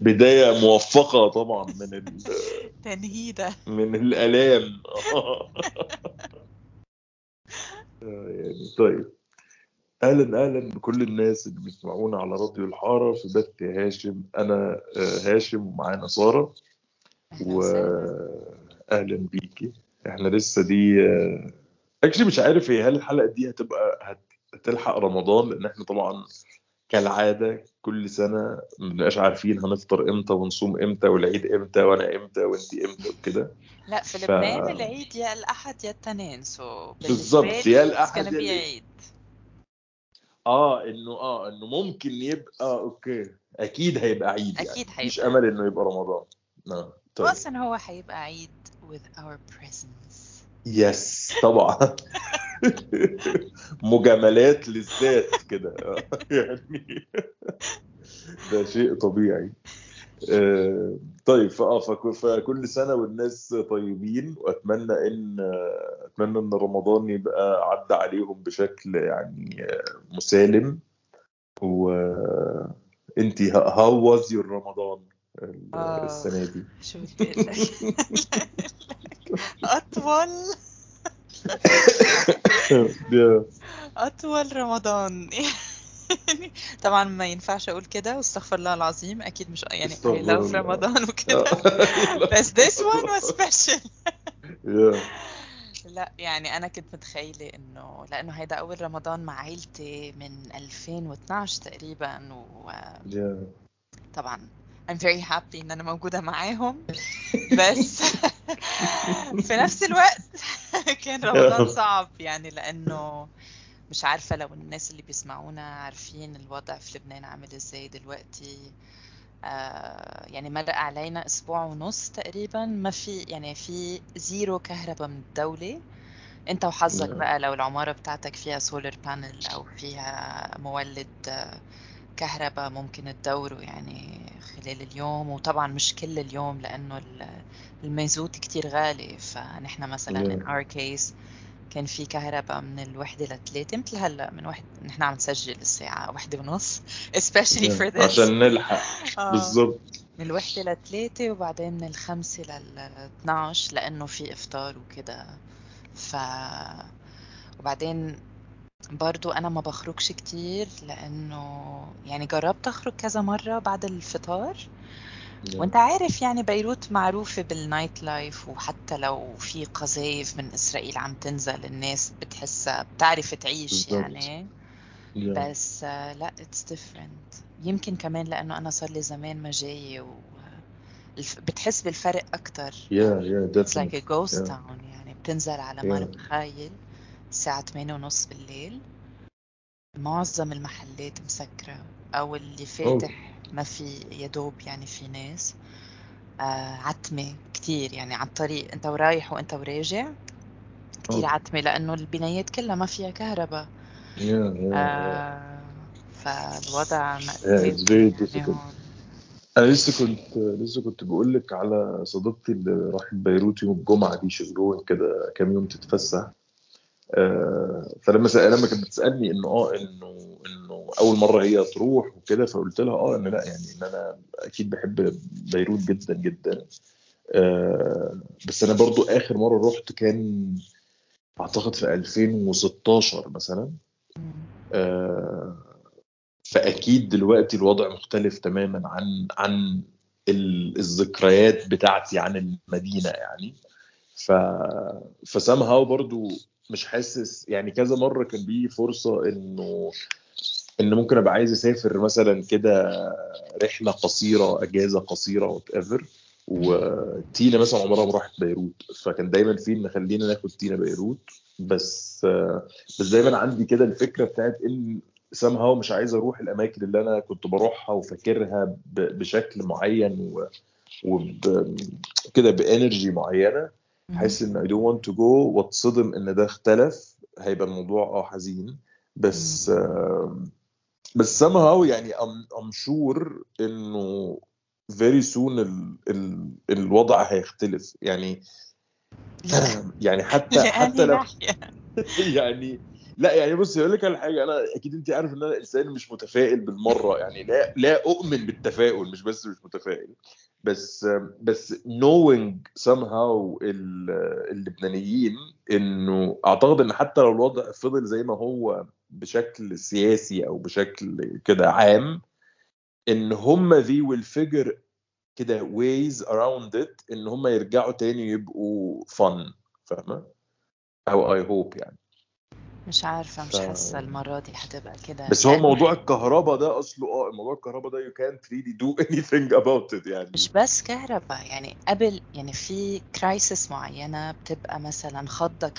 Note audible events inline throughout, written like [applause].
بداية موفقة طبعا من ال... تنهيدة. من الآلام. [laughs] آه، يعني طيب. أهلا أهلا بكل الناس اللي بيسمعونا على راديو الحارة في بث هاشم أنا آه، هاشم ومعانا ساره. واهلا بيكي. إحنا لسه دي اكشلي مش عارف هي هل الحلقة دي هتبقى هت- هتلحق رمضان؟ لأن إحنا طبعا كالعادة كل سنة ما بنبقاش عارفين هنفطر إمتى ونصوم إمتى والعيد إمتى وأنا إمتى وانتي إمتى وكده. لا في ف- لبنان العيد يا الأحد يا التنين so بالظبط، يا الأحد كان يا آه إنه آه إنه ممكن يبقى okay أكيد هيبقى عيد يعني أكيد مفيش هيبقى. أمل إنه يبقى رمضان. آه طيب. وأصلا هو حيبقى عيد with our presence. yes طبعا. [laughs] مجاملات للذات كده آه، يعني. ده شيء طبيعي. آه، طيب فاه فك- فكل سنة والناس طيبين وأتمنى إن آه، أتمنى إن رمضان يبقى عدى عليهم بشكل يعني آه، مسالم. و انت هاو واز يور رمضان ال- آه. السنة دي؟ أطول. [laughs] يا- أطول رمضان. [laughs] طبعا ما ينفعش أقول كده واستغفر الله العظيم أكيد مش يعني love الله. رمضان وكده آه. [laughs] بس this one was special. [laughs] لا يعني أنا كنت متخيلة إنه لأنه هيدا أول رمضان مع عيلتي من 2012 تقريبا يا. وطبعا I'm very happy إن أنا موجودة معاهم بس في نفس الوقت كان رمضان صعب يعني لأنه مش عارفة لو الناس اللي بيسمعونا عارفين الوضع في لبنان عامل إزاي دلوقتي. آه يعني مرق علينا أسبوع ونص تقريبا. ما في يعني في zero كهرباء من الدولة. انت وحظك. بقى لو العمارة بتاعتك فيها solar panel أو فيها مولد آه، كهرباء ممكن تدوره يعني خلال اليوم. وطبعا مش كل اليوم لأنه ال- المازوت كتير غالي. فنحن مثلا in our case كان في كهرباء من الوحدة لثلاثة مثل هلا من واحد نحن عم نسجل الساعة واحدة ونص [laughs] especially for this. عشان نلحق. [laughs] آه. بالظبط من الوحدة لثلاثة وبعدين من الخمسة لل 12 لأنه في إفطار وكده. ف وبعدين برضو أنا ما بخرجش كتير لأنه يعني جربت أخرج كذا مرة بعد الفطار. وانت عارف يعني بيروت معروفة بال nightlife وحتى لو في قذايف من إسرائيل عم تنزل الناس بتحسها بتعرف تعيش بالضبط. يعني. بس آه، لا it's different يمكن كمان لأنه أنا صار لي زمان ما جاية و بتحس بالفرق أكتر يا يا definitely a ghost Yeah. town يعني بتنزل على Yeah. مرب خايل الساعة 8 ونص بالليل معظم المحلات مسكرة أو اللي فاتح ما في يدوب يعني في ناس آه عتمة كتير يعني على الطريق أنت ورايح وأنت وراجع. كتير Oh. عتمة لأنه البنايات كلها ما فيها كهرباء. يا يا آه فالوضع Yeah, يعني أنا لسه كنت لسه كنت بقول لك على صديقتي اللي راحت بيروت يوم الجمعة دي شغلهم كده كام يوم تتفسح. آه، فلما سأل لما كانت بتسألني إنه آه إنه أول مرة هي تروح وكده فقلت لها آه إن لأ يعني إن أنا أكيد بحب بيروت جدا جدا آه، بس أنا برضو آخر مرة رحت كان أعتقد في 2016 مثلا. آه، فأكيد دلوقتي الوضع مختلف تماما عن عن ال- الذكريات بتاعتي عن المدينة يعني ف ف somehow برضو مش حاسس يعني كذا مرة كان بيجي فرصة إنه إن ممكن أبقى عايز أسافر مثلا كده رحلة قصيرة أجازة قصيرة whatever وتينا مثلا عمرها ما راحت بيروت. فكان دايما في إن خلينا ناخد تينا بيروت. بس بس دايما عندي كده الفكرة بتاعت إن سام هاو مش عايز أروح الأماكن اللي أنا كنت بروحها وفاكرها بشكل معين وكده بإنرجي معينة. حاسس إن I don't want to go. واتصدم إن ده اختلف. هيبقى الموضوع آه حزين. بس آم، بس somehow يعني I'm, I'm sure إنه very soon ال, ال, الوضع هيختلف. يعني يعني حتى [laughs] حتى لو يعني [laughs] لا يعني بص أقول لك على حاجة. أنا أكيد أنت عارف إن أنا إنسان مش متفائل بالمرة. يعني لا لا أؤمن بالتفاؤل مش بس مش متفائل. بس بس knowing somehow اللبنانيين إنه أعتقد إن حتى لو الوضع فضل زي ما هو بشكل سياسي أو بشكل كده عام إن هم they will figure كده ways around it إن هم يرجعوا تاني يبقوا fun. فاهمة؟ أو I hope يعني. مش عارفة مش ف... حاسة المرة دي هتبقى كده بس هو موضوع الكهرباء ده أصله آه موضوع الكهرباء ده you can't really do [laughs] anything about it يعني. مش بس كهرباء يعني قبل يعني في كرايسس معينة بتبقى مثلا خضك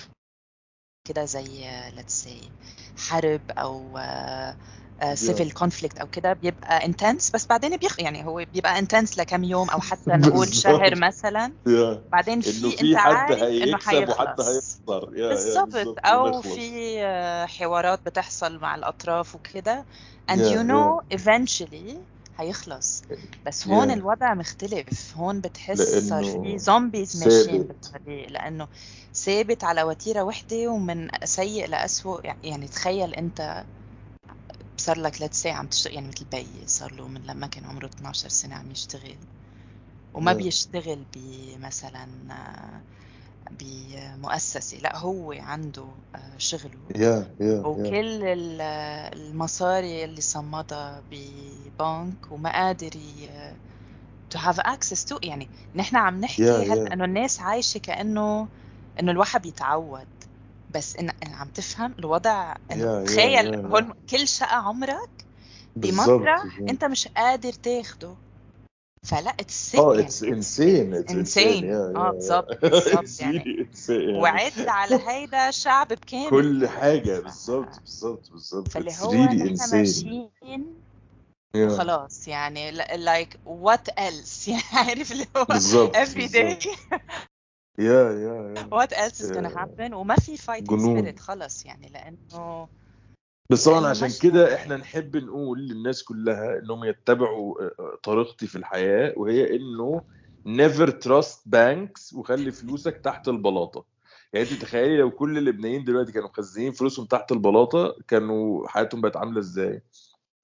كده زي let's say حرب أو civil conflict أو كده بيبقى intense بس بعدين بيخ يعني هو بيبقى intense لكم يوم أو حتى [laughs] نقول شهر مثلا. بعدين في انت عارف إنه حيخلص بالضبط أو في حوارات بتحصل مع الأطراف وكده. And yeah, you know yeah. eventually هيخلص. بس هون yeah. الوضع مختلف. هون بتحس صار في zombies ماشيين بالطريق لأنه ثابت على وتيرة وحدة ومن سيء لاسوء يعني تخيل أنت صار لك ثلاث ساعة عم تشتغل يعني مثل بي صار له من لما كان عمره 12 سنة عم يشتغل وما yeah. بيشتغل بمثلا بمؤسسة لا هو عنده شغله yeah, yeah, وكل yeah. المصاري اللي صمدها ببنك وما قادر to have access to يعني نحن عم نحكي yeah, هلا yeah. إنه الناس عايشة كأنه إنه الواحد بيتعود بس ان عم تفهم الوضع انه تخيل كل شقة عمرك بمطرح أنت مش قادر تاخده. فلا it's آه it's insane insane آه بالظبط بالظبط يعني. وعد على هيدا شعب بكامل. كل حاجة بالظبط بالظبط بالظبط فاللي هو نحن ماشيين خلاص يعني like what else يعني عارف اللي هو بالظبط yeah yeah yeah. What else is gonna happen وما في fighting spirit خلص يعني لأنه بس طبعا عشان كده إحنا نحب نقول للناس كلها إنهم يتبعوا طريقتي في الحياة وهي إنه never trust banks وخلي فلوسك تحت البلاطة. يعني أنت تخيلي لو كل اللبنانيين دلوقتي كانوا مخزنين فلوسهم تحت البلاطة كانوا حياتهم بقت عاملة إزاي؟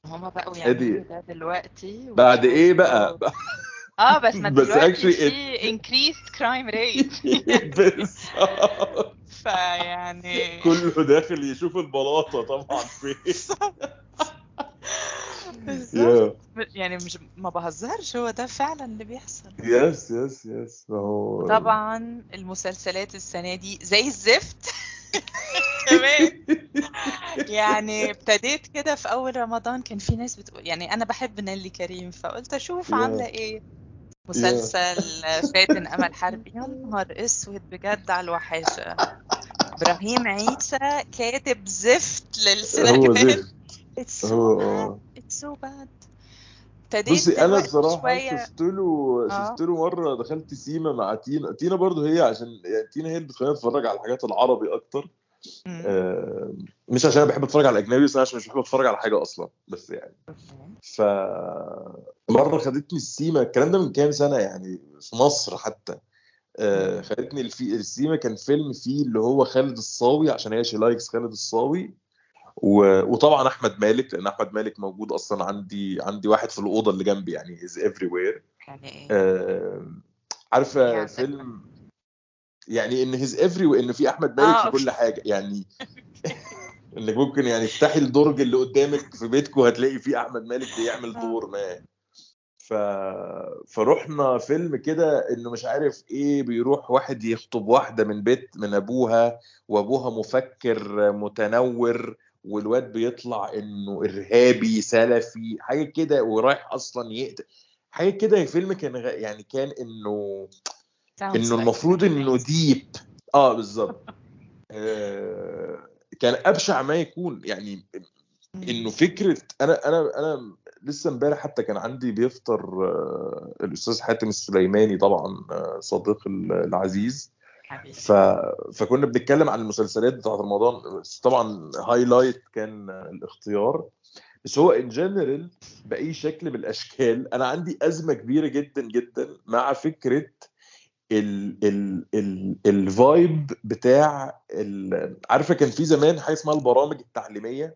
هما بقوا يعملوا ده دلوقتي بعد إيه بقى؟ [laughs] [laughs] آه بس ما دلوقتي في increased crime rate. [laughs] بالظبط. [laughs] فيعني كله داخل يشوف البلاطة طبعا فين بالظبط. يعني مش ما بهزرش هو ده فعلا اللي بيحصل. yes yes yes هو طبعا المسلسلات السنة دي زي الزفت. [laughs] كمان. يعني ابتديت كده في أول رمضان كان في ناس بتقول يعني أنا بحب نيلي كريم فقلت أشوف عاملة إيه. مسلسل فاتن أمل [laughs] حرب يا نهار أسود بجد على الوحاشه إبراهيم عيسى كاتب زفت للسيناريوهات it's so it's so bad بصي أنا بصراحة شفت له شفت له مرة دخلت سيما مع تينا. تينا برضه هي عشان يعني تينا هي اللي بتخليني اتفرج على الحاجات العربي أكتر. آه مش عشان أنا بحب أتفرج على الاجنبي بس عشان مش بحب أتفرج على حاجة أصلا بس يعني. ف مره خدتني السيما الكلام ده من كام سنة يعني؟ في مصر حتى. آه خدتني الفي... السيما كان فيلم فيه اللي هو خالد الصاوي عشان هي she likes خالد الصاوي. و... وطبعا أحمد مالك لأن أحمد مالك موجود أصلا عندي عندي واحد في الأوضة اللي جنبي يعني is everywhere آه عارفة يعني فيلم يعني إن هيز افري وان في أحمد مالك آه. في كل حاجة يعني [laughs] إنك ممكن يعني تفتحي الدرج اللي قدامك في بيتكم هتلاقي فيه أحمد مالك بيعمل دور ما ف... فرحنا فيلم كده إنه مش عارف إيه بيروح واحد يخطب واحدة من بيت من أبوها وأبوها مفكر متنور والواد بيطلع إنه إرهابي سلفي حاجة كده ورايح أصلا يقتل حاجة كده فيلم كان. يعني كان إنه إنه المفروض إنه deep. آه بالظبط [laughs] آه كان أبشع ما يكون. يعني إنه فكرة أنا أنا أنا لسه إمبارح حتى كان عندي بيفطر آه الأستاذ حاتم السليماني طبعا آه صديق العزيز. ف... فكنا بنتكلم عن المسلسلات بتاعت رمضان. طبعا highlight كان الاختيار. بس هو in general بأي شكل من الأشكال أنا عندي أزمة كبيرة جدا جدا مع فكرة ال vibe بتاع. عارفة كان في زمان حاجة اسمها البرامج التعليمية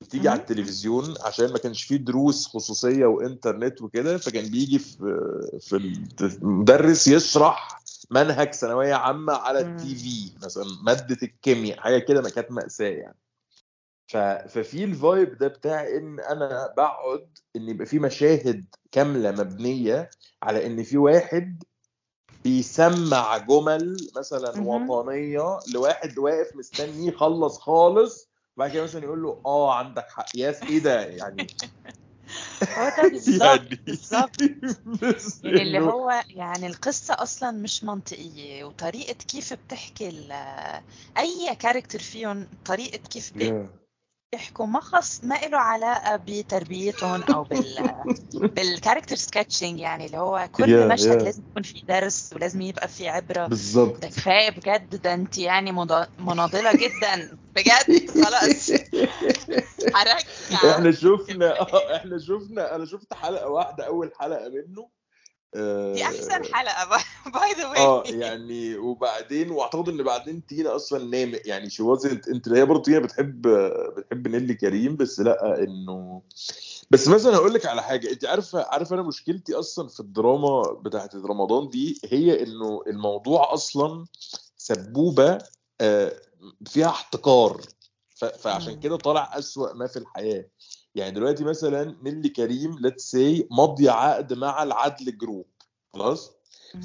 بتيجي على التلفزيون عشان ما كانش فيه دروس خصوصية وإنترنت وكده فكان بيجي في في المدرس يشرح منهج ثانوية عامة على ال TV مثلا مادة الكيمياء حاجة كده ما كانت مأساة يعني. ففي الفايب ده بتاع إن أنا بقعد إن يبقى في مشاهد كاملة مبنية على إن في واحد بيسمع جمل مثلا وطنية لواحد واقف مستني يخلص خالص وبعد كده مثلا يقول له آه عندك حق. ياس إيه ده؟ يعني [laughs] هو ده [laughs] بالظبط [laughs] بالظبط. يعني اللي هو يعني القصة أصلا مش منطقية وطريقة كيف بتحكي أي character فيهم طريقة كيف بيحكوا ما خص ما له علاقة بتربيتهم أو بال [laughs] بال character sketching يعني اللي هو كل yeah, مشهد yeah. لازم يكون في درس ولازم يبقى في عبرة. بالظبط. ده كفاية بجد ده أنت يعني مناضلة جدا. بجد؟ خلاص. [laughs] إحنا شفنا إحنا شفنا أنا شفت حلقة واحدة أول حلقة منه. دي أحسن حلقة by the way آه يعني وبعدين وأعتقد إن بعدين تينا أصلا نامت يعني she wasn't into هي برضه تينا بتحب بتحب نيلي كريم بس لأ إنه بس مثلا هقول لك على حاجة. أنت عارفة عارفة أنا مشكلتي أصلا في الدراما بتاعت رمضان دي؟ هي إنه الموضوع أصلا سبوبة فيها احتكار فعشان كده طالع أسوأ ما في الحياة. يعني دلوقتي مثلا نيلي كريم let's say ماضيه عقد مع العدل جروب خلاص؟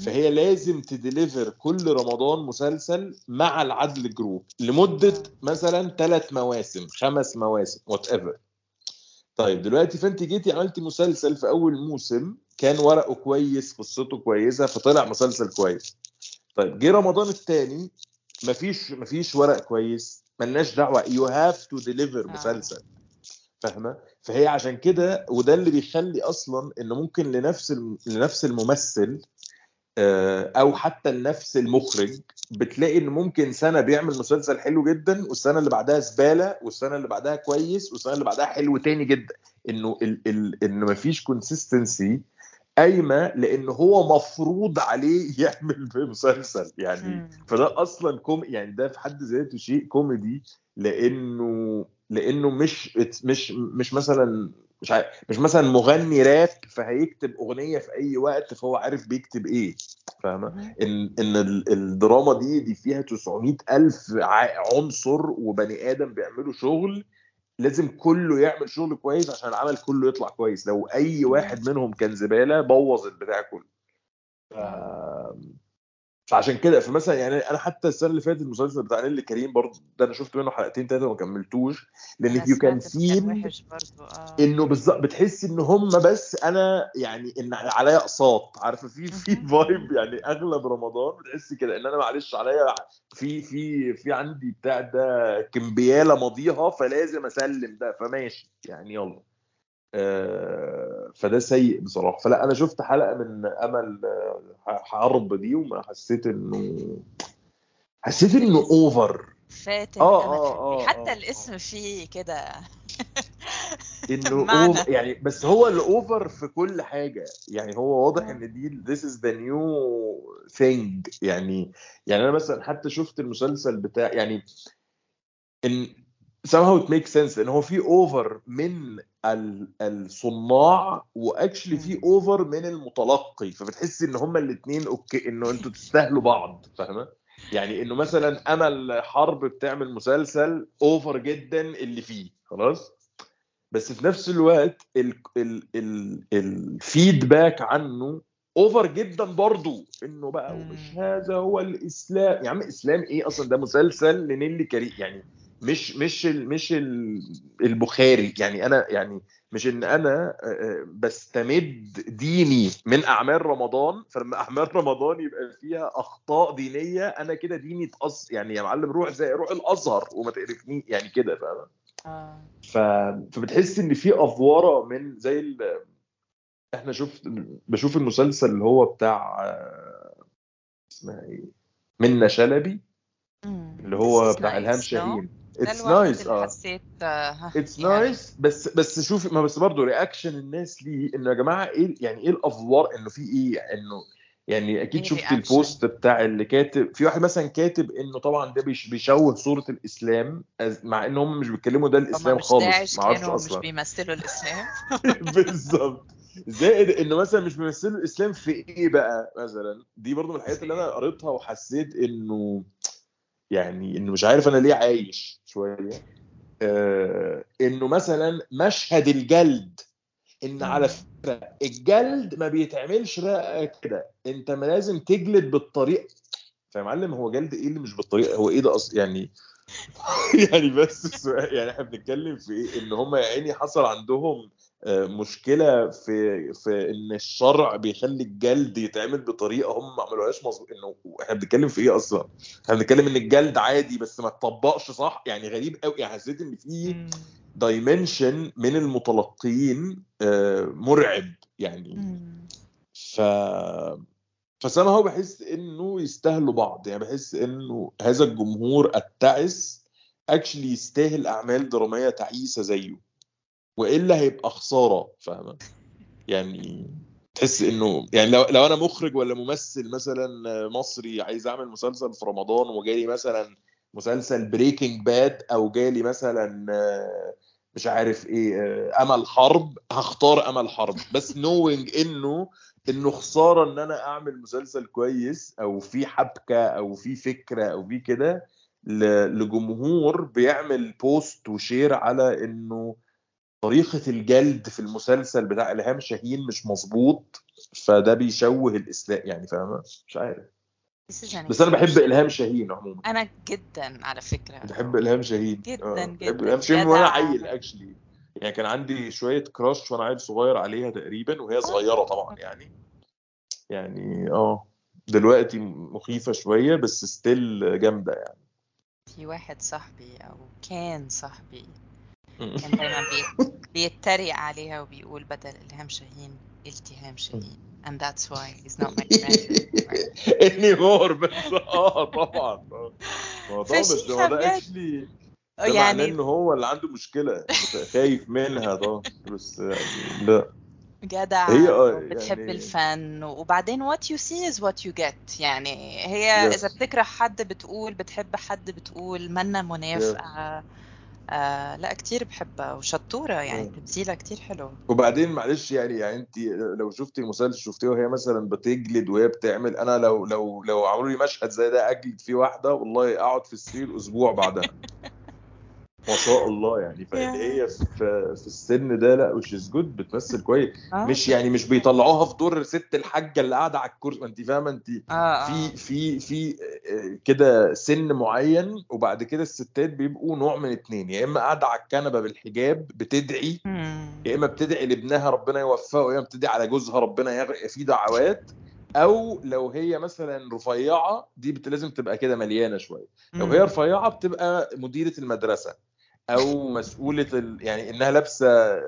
فهي لازم ت deliver كل رمضان مسلسل مع العدل جروب لمدة مثلا ثلاث مواسم خمس مواسم whatever طيب دلوقتي فأنت جيتي عملتي مسلسل في أول موسم كان ورقه كويس قصته كويسة فطلع مسلسل كويس. طيب جه رمضان الثاني مفيش مفيش ورق كويس ملناش دعوة. you have to deliver مسلسل. فاهمة؟ فهي عشان كده وده اللي بيخلي أصلا إن ممكن لنفس لنفس الممثل أو حتى لنفس المخرج بتلاقي إن ممكن سنة بيعمل مسلسل حلو جدا والسنة اللي بعدها زبالة والسنة اللي بعدها كويس والسنة اللي بعدها حلو تاني جدا. إنه ال ال انه مفيش consistency قايمة لإن هو مفروض عليه [laughs] يعمل مسلسل يعني فده أصلا كوم يعني ده في حد ذاته شيء كوميدي لإنه لأنه مش مش مش مثلا مش عارف مش مثلا مغني راب فهيكتب أغنية في أي وقت فهو عارف بيكتب إيه. فاهمة؟ إن إن الدراما دي دي فيها 900 ألف عنصر وبني آدم بيعملوا شغل لازم كله يعمل شغل كويس عشان العمل كله يطلع كويس. لو أي واحد منهم كان زبالة بوظ البتاع كله. فعشان كده فمثلا يعني أنا حتى السنة اللي فاتت المسلسل بتاع نيلي كريم برضه ده أنا شفت منه حلقتين ثلاثة وما كملتوش لأن you can sense إنه بالظبط بتحس إن هم بس أنا يعني إن عليا أقساط عارفة؟ في في vibe يعني أغلب رمضان بتحس كده إن أنا معلش عليا في في في عندي بتاع ده كمبيالة ماضيها فلازم أسلم ده فماشي يعني يلا. فده سيء بصراحة. فلا أنا شفت حلقة من أمل حرب دي وما حسيت إنه حسيت إنه over فاتن آه آه آه حتى آه الاسم فيه كده. [laughs] إنه يعني بس هو ال over في كل حاجة. يعني هو واضح إن دي this is the new thing. يعني يعني أنا مثلا حتى شفت المسلسل بتاع يعني إن somehow it makes sense ان هو في over من الصناع و actually في over من المتلقي. فبتحس إن هما الاثنين okay إنه أنتوا تستاهلوا بعض فاهمة؟ يعني إنه مثلا امل حرب بتعمل مسلسل over جدا اللي فيه خلاص؟ بس في نفس الوقت ال ال ال ال feedback عنه over جدا برضه إنه بقى ومش هذا هو الإسلام. يا عم إسلام إيه أصلا؟ ده مسلسل لنيلي كريم يعني مش مش مش ال البخاري يعني أنا يعني مش إن أنا بستمد ديني من أعمال رمضان فلما أعمال [laughs] رمضان يبقى فيها أخطاء دينية أنا كده ديني تقص يعني يا معلم روح زي روح الأزهر وما تقرفني يعني كده فاهم آه. ف... فبتحس إن في أفورة من زي ال... إحنا شفت بشوف المسلسل اللي هو بتاع اسمها إيه منة شلبي. اللي هو بتاع إلهام? شاهين ده it's nice اللي آه. حسيت آه، it's يعني. nice بس بس شوفي ما بس برضه reaction الناس ليه إنه يا جماعة إيه يعني إيه ال over إنه في إيه؟ إنه يعني أكيد إيه شفت البوست بتاع اللي كاتب في واحد مثلا كاتب إنه طبعا ده بيش- بيشوه صورة الإسلام مع ان هم مش بيتكلموا ده الإسلام مش خالص ما أعرفش كانوا مش أصلا. بيمثلوا الإسلام. [laughs] [laughs] بالظبط زائد إنه مثلا مش بيمثلوا الإسلام في إيه بقى مثلا؟ دي برضو من الحاجات اللي أنا قريتها وحسيت إنه يعني إنه مش عارف أنا ليه عايش. شوية. آه إنه مثلا مشهد الجلد إن على. فكرة الجلد ما بيتعملش بقى كده. أنت ما لازم تجلد بالطريقة. فيا معلم هو جلد إيه اللي مش بالطريقة؟ هو إيه ده أصلا يعني [laughs] يعني بس السؤال يعني إحنا بنتكلم في إيه؟ إن هم يا عيني حصل عندهم مشكلة في في إن الشرع بيخلي الجلد يتعمل بطريقة هم ما عملوهاش مظبوط إنه إحنا بنتكلم في إيه أصلا؟ إحنا بنتكلم إن الجلد عادي بس ما اتطبقش صح يعني غريب قوي يعني حسيت إن في. دايمنشن من المتلقين آه، مرعب يعني. ف فسامها هو بحس إنه يستاهلوا بعض يعني بحس إنه هذا الجمهور التعس actually يستاهل أعمال درامية تعيسة زيه وإلا هيبقى خسارة فاهمة؟ يعني تحس إنه يعني لو لو أنا مخرج ولا ممثل مثلا مصري عايز أعمل مسلسل في رمضان وجالي مثلا مسلسل بريكنج باد أو جالي مثلا آه، مش عارف إيه آه، أمل حرب هختار أمل حرب. بس نوينج إنه إنه خسارة إن أنا أعمل مسلسل كويس أو في حبكة أو في فكرة أو في كده لجمهور بيعمل بوست و share على إنه طريقة الجلد في المسلسل بتاع إلهام شاهين مش مظبوط فده بيشوه الإسلام يعني فاهمة؟ مش عارف. An بس أنا بحب. إلهام شاهين عموما. أنا جدا على فكرة. بحب إلهام شاهين. جدا آه، بحب جدا. إلهام شاهين وأنا جدع. عيل actually يعني كان عندي شوية crush وأنا عيل صغير عليها تقريبا وهي صغيرة طبعا يعني. يعني آه. دلوقتي مخيفة شوية بس still جامدة يعني. في واحد صاحبي أو كان صاحبي كان دايما بيت... [laughs] بيتريق عليها وبيقول بدل إلهام شاهين التهام شاهين. And that's why he's not my friend anymore [laughs] بس. آه طبعا. آه. ما هو ده. actually ده معناه يعني إن هو اللي عنده مشكلة. خايف منها طبعا. بس يعني لا. جدع هي آه بتحب يعني الفن. وبعدين what you see is what you get. يعني هي Yes. إذا بتكره حد بتقول بتحب حد بتقول منا منافقة. آه لا كتير بحبها وشطورة يعني. تمثيلها كتير حلو وبعدين معلش يعني يعني أنت لو شفتي المسلسل شفتيه وهي مثلا بتجلد وهي بتعمل أنا لو لو لو عملوا لي مشهد زي ده أجلد فيه واحدة والله أقعد في السرير أسبوع بعدها [laughs] ما شاء الله يعني. فان هي في في السن ده لا which is good بتمثل كويس. آه. مش يعني مش بيطلعوها في دور ست الحاجة اللي قاعدة على الكرسي. ما انت فاهمة؟ انت آه آه. في في في آه، كده سن معين وبعد كده الستات بيبقوا نوع من اتنين. يا إما قاعدة على الكنبة بالحجاب بتدعي. يا إما بتدعي لابنها ربنا يوفقه يا إما بتدعي على جوزها ربنا يغرق فيه دعوات. أو لو هي مثلا رفيعة دي بت- لازم تبقى كده مليانة شوية. لو هي. رفيعة بتبقى مديرة المدرسة. أو مسؤولة ال... يعني إنها لابسة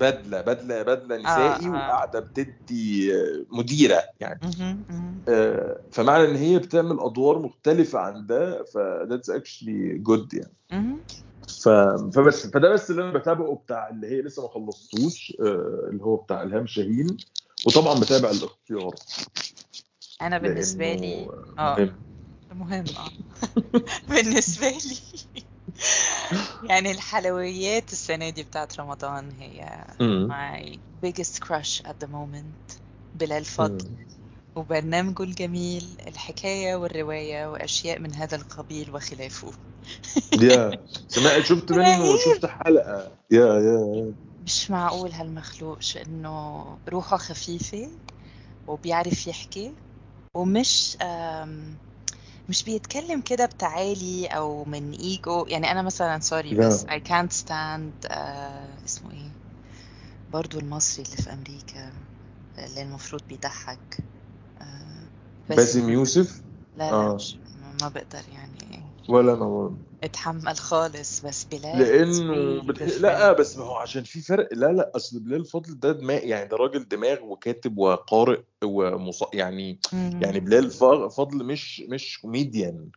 بدلة بدلة بدلة نسائي آه. وقاعدة بتدي آه، مديرة يعني. آه، فمعنى إن هي بتعمل أدوار مختلفة عن ده ف that's actually good يعني. ف... فبس فده بس اللي أنا بتابعه بتاع اللي هي لسه ما خلصتوش آه، اللي هو بتاع الهام شاهين وطبعا بتابع الاختيار. أنا بالنسبة لي آه. مهم آه. [laughs] بالنسبة لي. [laughs] يعني الحلويات السنة دي بتاعت رمضان هي my biggest crush at the moment بلال فضل. وبرنامجه الجميل الحكاية والرواية وأشياء من هذا القبيل وخلافه. يا [laughs] سمعت شفت منه رهيب. شفت حلقة. يا يا مش معقول هالمخلوق إنه روحه خفيفة وبيعرف يحكي ومش مش بيتكلم كده بتعالي أو من إيجو يعني أنا مثلا سوري لا. بس I can't stand آه اسمه إيه برضو المصري اللي في أمريكا اللي المفروض بيضحك آه باسم يوسف لا لا آه. مش ما بقدر يعني ولا أنا برضه. اتحمل خالص بس بلال لأنه بتح... لا بس ما هو عشان في فرق لا لا أصل بلال فضل ده دماغ يعني ده راجل دماغ وكاتب وقارئ ومص... يعني مم. يعني بلال فضل مش مش كوميديان؟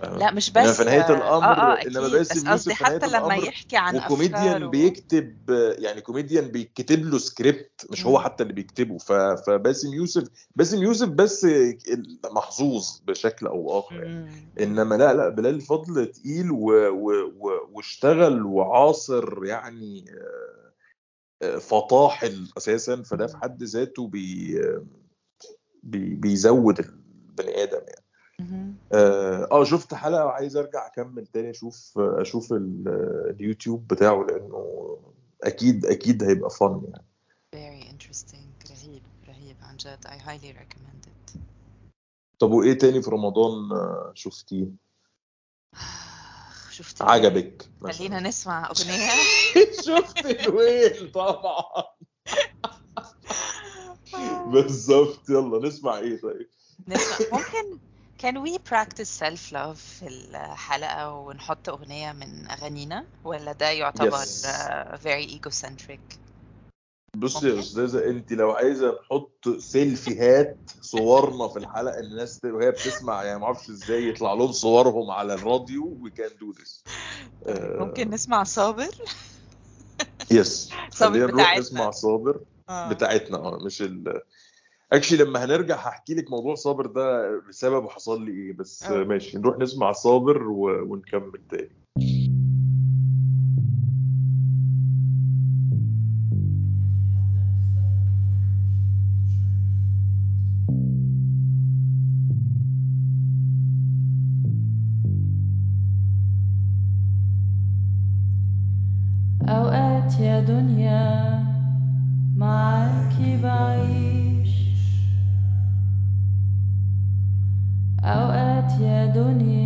لا مش بس في نهاية آه، الأمر آه آه إنما أكيد باسم بس قصدي حتى لما يحكي عن وكوميديان بيكتب يعني كوميديان بيكتب له سكريبت مش هو. حتى اللي بيكتبه ف... فباسم يوسف باسم يوسف بس محظوظ بشكل أو اخر يعني. إنما لا لا بلال فضل تقيل و... و... و... واشتغل وعاصر يعني آه، آه، فطاحل أساسا فده في حد ذاته بي... بي... بيزود البني آدم يعني. آه آه، شفت حلقة وعايز أرجع أكمل تاني أشوف أشوف ال- اليوتيوب بتاعه لأنه أكيد أكيد هيبقى فن يعني. Very interesting. رهيب رهيب عن جد. I highly recommend it. طب وإيه تاني في رمضان آه، شفتيه؟ [sighs] شفت عجبك خلينا نسمع أغنية. [laughs] شفت الويل طبعا. [laughs] بالظبط. يلا نسمع إيه طيب؟ نسمع. ممكن can we practice self love في الحلقة ونحط أغنية من أغانينا ولا ده يعتبر Yes. uh, very egocentric بصي يا. أستاذة أنت لو عايزة نحط سيلفيهات صورنا في الحلقة الناس ت- وهي بتسمع يعني ما أعرفش إزاي يطلع لهم صورهم على الراديو we can do this ممكن نسمع صابر يس [laughs] صابر خلينا نروح بتاعتنا. نسمع صابر آه. بتاعتنا آه مش ال اكشلي لما هنرجع هحكي لك موضوع صابر ده بسببه حصل لي إيه بس آه. ماشي نروح نسمع صابر و... ونكمل تاني أوقات يا دنيا أوقات يا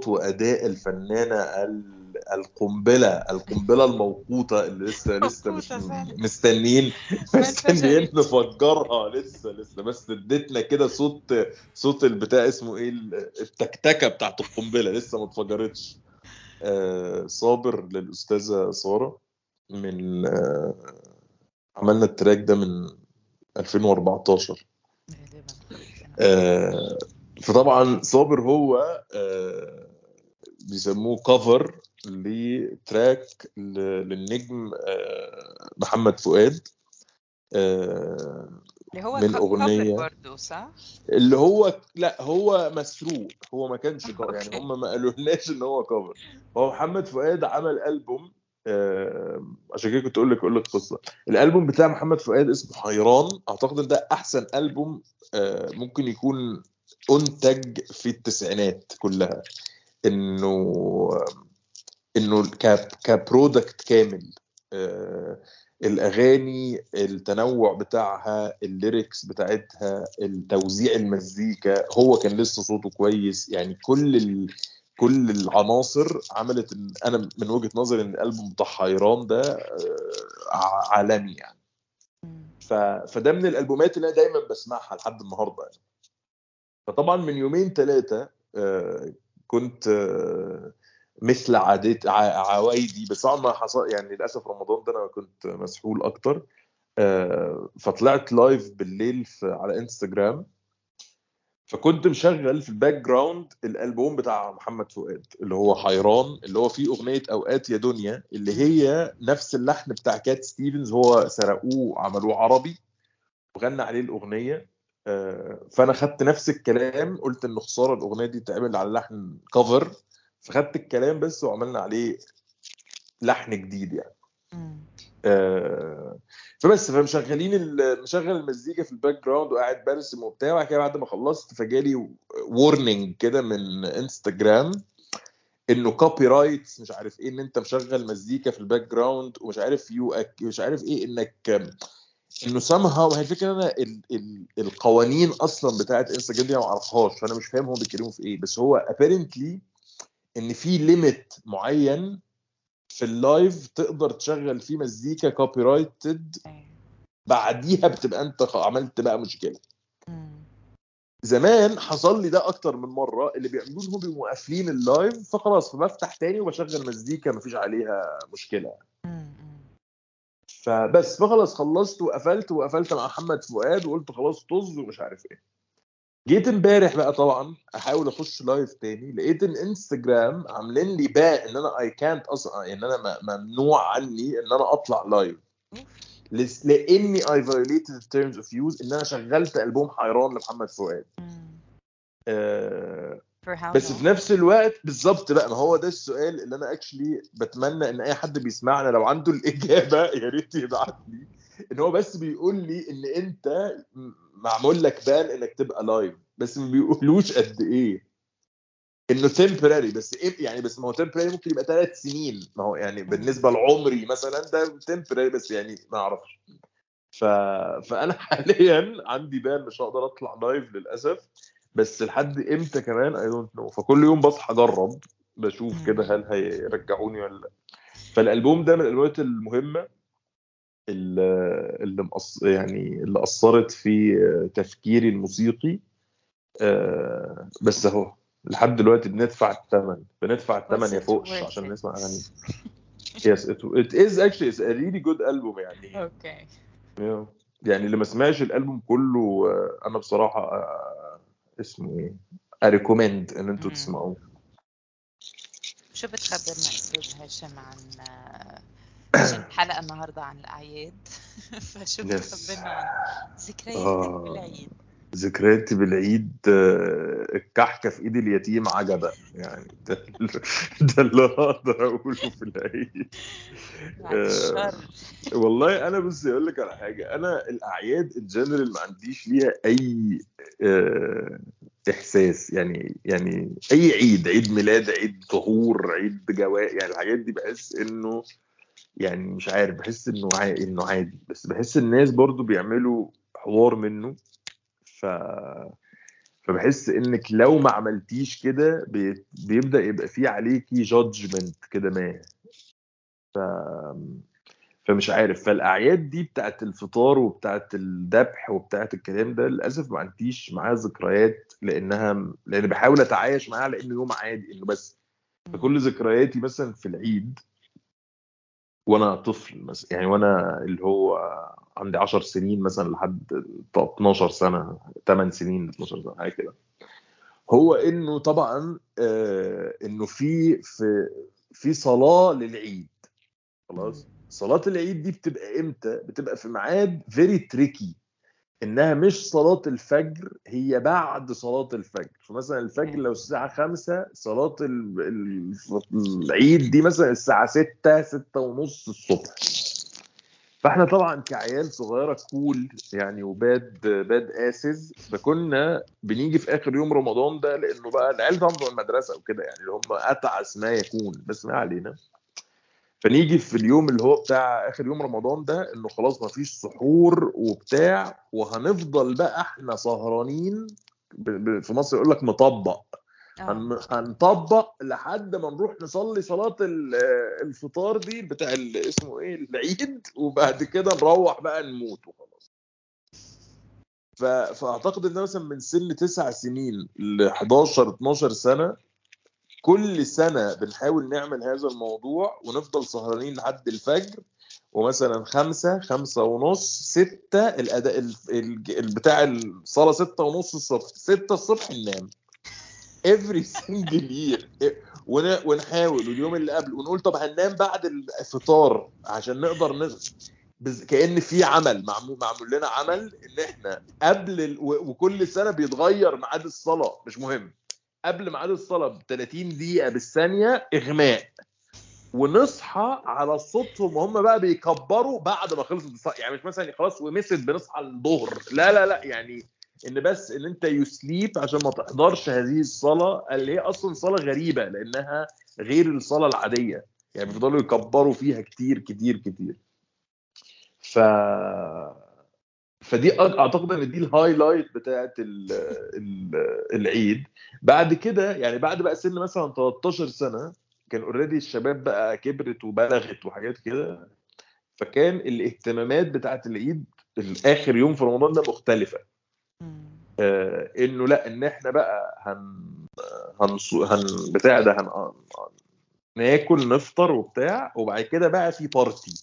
وبصوت وأداء الفنانة ال- القنبلة القنبلة الموقوتة اللي لسه لسه مش. مستنيين [laughs] مستنيين. نفجرها لسه لسه بس اديتنا كده صوت صوت البتاع اسمه إيه التكتكة بتاعت القنبلة لسه ما اتفجرتش آه، صابر للأستاذة سارة من آه، عملنا التراك ده من 2014 غالبا آه، فطبعا صابر هو آه، بيسموه كفر لتراك للنجم آه، محمد فؤاد. آه، اللي هو من cover برضه صح؟ اللي هو لا هو مسروق. هو ما كانش [laughs] كفر يعني. هم ما قالولناش إن هو كفر هو محمد فؤاد عمل ألبوم آه، عشان كده كنت أقول لك أقول لك قصة. الألبوم بتاع محمد فؤاد اسمه حيران. أعتقد إن ده أحسن ألبوم ممكن يكون أنتج في التسعينات كلها. إنه إنه ك product كامل. آه، الأغاني التنوع بتاعها ال lyrics بتاعتها التوزيع المزيكا هو كان لسه صوته كويس. يعني كل ال... كل العناصر عملت إن أنا من وجهة نظري إن الألبوم بتاع حيران ده آه، عالمي يعني. ف... فده من الألبومات اللي أنا دايما بسمعها لحد النهارده يعني. فطبعا من يومين ثلاثة كنت آه، مثل عادات عوايدي بس طبعا ما حصل يعني للأسف رمضان ده أنا كنت مسحول أكتر. آه، فطلعت live بالليل على انستجرام فكنت مشغل في ال background الألبوم بتاع محمد فؤاد اللي هو حيران اللي هو فيه أغنية أوقات يا دنيا اللي هي نفس اللحن بتاع كات ستيفنز هو سرقوه عملوه عربي وغنى عليه الأغنية. فأنا خدت نفس الكلام قلت إن خسارة الأغنية دي تعمل على لحن cover فخدت الكلام بس وعملنا عليه لحن جديد يعني. آه، فبس فمشغلين مشغل المزيكا في ال background وقاعد برسم وبتاع وبعد كده بعد ما خلصت فجالي warning كده من انستجرام إنه copyrights مش عارف إيه إن أنت مشغل مزيكا في ال background ومش عارف يو أك مش عارف إيه إنك إنه سامها وهي الفكرة إن أنا ال ال القوانين أصلا بتاعت انستجرام دي ما أعرفهاش فأنا مش فاهم هم بيتكلموا في إيه بس هو apparently إن في limit معين في ال live تقدر تشغل فيه مزيكا copyrighted. بعديها بتبقى أنت عملت بقى مشكلة. زمان حصل لي ده أكتر من مرة اللي بيعملوه هم بيبقوا قافلين ال live فخلاص فبفتح تاني وبشغل مزيكا مفيش عليها مشكلة. فبس فخلاص خلصت وقفلت وقفلت مع محمد فؤاد وقلت خلاص طز ومش عارف إيه. جيت امبارح بقى طبعا أحاول أخش live تاني لقيت الانستجرام عاملين لي ban إن أنا اي كانت أصلا إن أنا ممنوع عني إن أنا أطلع live لأني I violated terms of use إن أنا شغلت ألبوم حيران لمحمد فؤاد. آه، بس? في نفس الوقت بالظبط بقى ما هو ده السؤال اللي أنا actually بتمنى إن أي حد بيسمعنا لو عنده [laughs] الإجابة يا ريت يبعت لي إن هو بس بيقول لي إن أنت معمول لك ban إنك تبقى live بس ما بيقولوش قد إيه. إنه temporary بس إيه يعني بس ما هو temporary ممكن يبقى ثلاث سنين. ما هو يعني بالنسبة لعمري مثلا ده temporary بس يعني ما أعرفش. ف... فأنا [laughs] حاليا عندي ban مش هقدر أطلع live للأسف. بس لحد إمتى كمان؟ I don't know فكل يوم بصحى أجرب بشوف كده هل هيرجعوني ولا لأ. فالألبوم ده من الألبومات المهمة اللي مقص... يعني اللي أثرت في تفكيري الموسيقي. آه، بس أهو لحد دلوقتي بندفع الثمن بندفع الثمن يا فوقش عشان? نسمع أغاني. [laughs] Yes it, it is actually it's a really good album يعني. Okay Yeah. يعني اللي ما سمعش الألبوم كله آه، أنا بصراحة آه، اسمه إيه I recommend إن أنتوا. تسمعوه شو بتخبرنا أستاذ هاشم عن [coughs] عشان الحلقة النهاردة عن الأعياد [laughs] فشو. بتخبرنا عن ذكرياتك آه. بالعيد ذكرياتي بالعيد آه، الكحكه في إيد اليتيم عجبة. يعني ده, [laughs] ده اللي أقدر أقوله في العيد. آه، والله أنا بص أقول لك على حاجة. أنا الأعياد الجنرال ما عنديش ليها أي آه، إحساس. يعني يعني أي عيد عيد ميلاد عيد ظهور عيد جواء يعني الحاجات دي بحس إنه يعني مش عارف بحس إنه عا... إنه عادي. بس بحس الناس برضو بيعملوا حوار منه. ف فبحس إنك لو ما عملتيش كده بي- بيبدأ يبقى في عليكي جادجمنت كده ما. ف... فمش عارف. فالأعياد دي بتاعت الفطار وبتاعت الذبح وبتاعت الكلام ده للأسف ما عنديش معاها ذكريات لأنها لأن بحاول أتعايش معاها لأنه يوم عادي إنه بس فكل ذكرياتي مثلا في العيد وأنا طفل مثلا يعني وأنا اللي هو عندي 10 سنين مثلا لحد 12 سنة 8 سنين 12 سنة حاجة كده. هو إنه طبعا آه إنه في في في صلاة للعيد. خلاص؟ صلاة العيد دي بتبقى إمتى؟ بتبقى في ميعاد فيري تريكي إنها مش صلاة الفجر هي بعد صلاة الفجر. فمثلا الفجر لو الساعة 5 صلاة ال- ال- العيد دي مثلا الساعة 6 6 ونص الصبح. فاحنا طبعا كعيال صغيرة كول يعني وباد باد اسز فكنا بنيجي في آخر يوم رمضان ده لأنه بقى العيال طبعا بتوع المدرسة وكده يعني اللي هم اتعس ما يكون بس ما علينا فنيجي في اليوم اللي هو بتاع آخر يوم رمضان ده إنه خلاص ما فيش سحور وبتاع وهنفضل بقى إحنا سهرانين في مصر يقول لك مطبق. هن- هنطبق لحد ما نروح نصلي صلاة ال- الفطار دي بتاع ال- اسمه إيه العيد وبعد كده نروح بقى نموت وخلاص. ف... فأعتقد إن مثلا من سن تسع سنين ل 11 12 سنة. كل سنة بنحاول نعمل هذا الموضوع ونفضل سهرانين لحد الفجر ومثلا خمسة خمسة ونص ستة الأداء ال- ال- ال- بتاع الصلاة ستة ونص الصبح ستة الصبح ننام. Every [laughs] single year. ون- ونحاول واليوم اللي قبل ونقول طب هننام بعد الفطار عشان نقدر. بز... كأن في عمل معمول معمول لنا عمل إن إحنا قبل ال... وكل سنة بيتغير ميعاد الصلاة مش مهم. قبل ميعاد الصلاة ب 30 دقيقة بالثانية إغماء. ونصحى على صوتهم وهم بقى بيكبروا بعد ما خلصت الصلاه يعني مش مثلا خلاص ومسد بنصحى الظهر. لا لا لا يعني إن بس إن أنت you sleep عشان ما تحضرش هذه الصلاة اللي هي أصلا صلاة غريبة لأنها غير الصلاة العادية يعني بيفضلوا يكبروا فيها كتير كتير كتير ف فدي أعتقد إن دي ال highlight. [laughs] ال... العيد بعد كده يعني بعد بقى سن مثلا 13 سنة كان already الشباب بقى كبرت وبلغت وحاجات كده فكان الاهتمامات بتاعت العيد الآخر يوم في رمضان ده مختلفة. آه، إنه لا إن إحنا بقى هن هن, هن... بتاع ده هن... هن... ناكل نفطر وبتاع وبعد كده بقى في party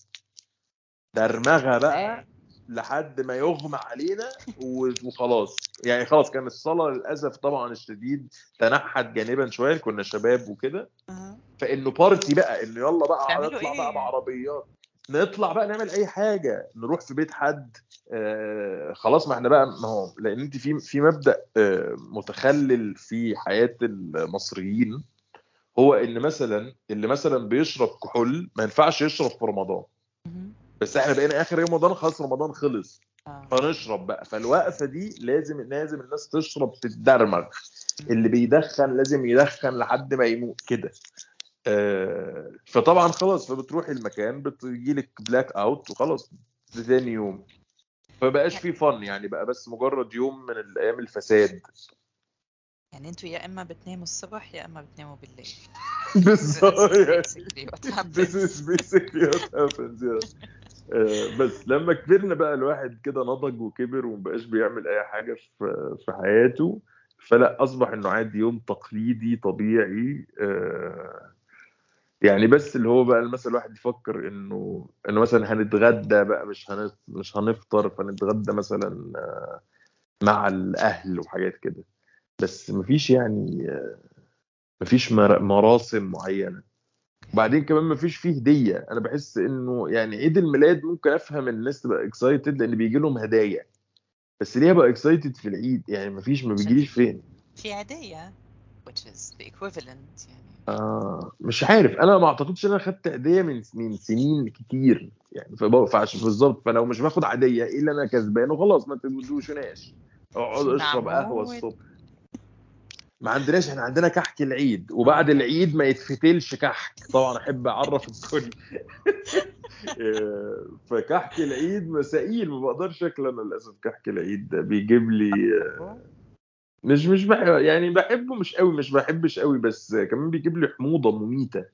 درمغة بقى لحد ما يغمى علينا وخلاص. يعني خلاص كان الصلاة للأسف طبعا الشديد تنحت جانبا شوية كنا شباب وكده. فإنه party بقى إنه يلا بقى نطلع إيه؟ بقى بعربيات. نطلع بقى نعمل أي حاجة. نروح في بيت حد. آه خلاص ما إحنا بقى ما هو لأن أنت في في مبدأ آه متخلل في حياة المصريين هو إن مثلا اللي مثلا بيشرب كحول ما ينفعش يشرب في رمضان. بس إحنا بقينا آخر يوم رمضان خلاص رمضان خلص. آه. فنشرب بقى. فالوقفة دي لازم لازم الناس تشرب تتدرمغ اللي بيدخن لازم يدخن لحد ما يموت كده. آه، فطبعا خلاص فبتروحي المكان بتجي لك blackout وخلاص. ده تاني يوم. فبقاش في fun يعني بقى بس مجرد يوم من الأيام الفساد. يعني أنتوا يا إما بتناموا الصبح يا إما بتناموا بالليل. بالظبط. بس لما كبرنا بقى الواحد كده نضج وكبر ومبقاش بيعمل أي حاجة في في حياته فلا أصبح إنه عادي يوم تقليدي طبيعي آه، يعني بس اللي هو بقى مثلا الواحد يفكر إنه إنه مثلا هنتغدى بقى مش مش هنفطر فنتغدى مثلا آه، مع الأهل وحاجات كده. بس مفيش يعني آه، مفيش مر- مراسم معينة. وبعدين كمان مفيش فيه هدية. أنا بحس إنه يعني عيد الميلاد ممكن أفهم الناس تبقى اكسايتد لأن بيجي لهم هدايا. بس ليه أبقى اكسايتد في العيد؟ يعني مفيش ما بيجيليش فين؟ في عادية which is the equivalent يعني. آه مش عارف. أنا ما أعتقدش إن أنا خدت هديه من من سنين كتير يعني فعشان بالظبط فلو مش باخد عادية إيه اللي أنا كسبانه خلاص ما تدوشوناش. أقعد في أشرب قهوة. الصبح. ما عندناش إحنا عندنا كحك العيد. وبعد العيد ما يتفتلش كحك. طبعا أحب أعرف الكل. [laughs] آه، فكحك العيد مسائل. ما بقدرش اكل أنا للأسف. كحك العيد ده بيجيب لي مش مش بحب يعني بحبه مش قوي مش بحبش قوي بس كمان بيجيب لي حموضة مميتة.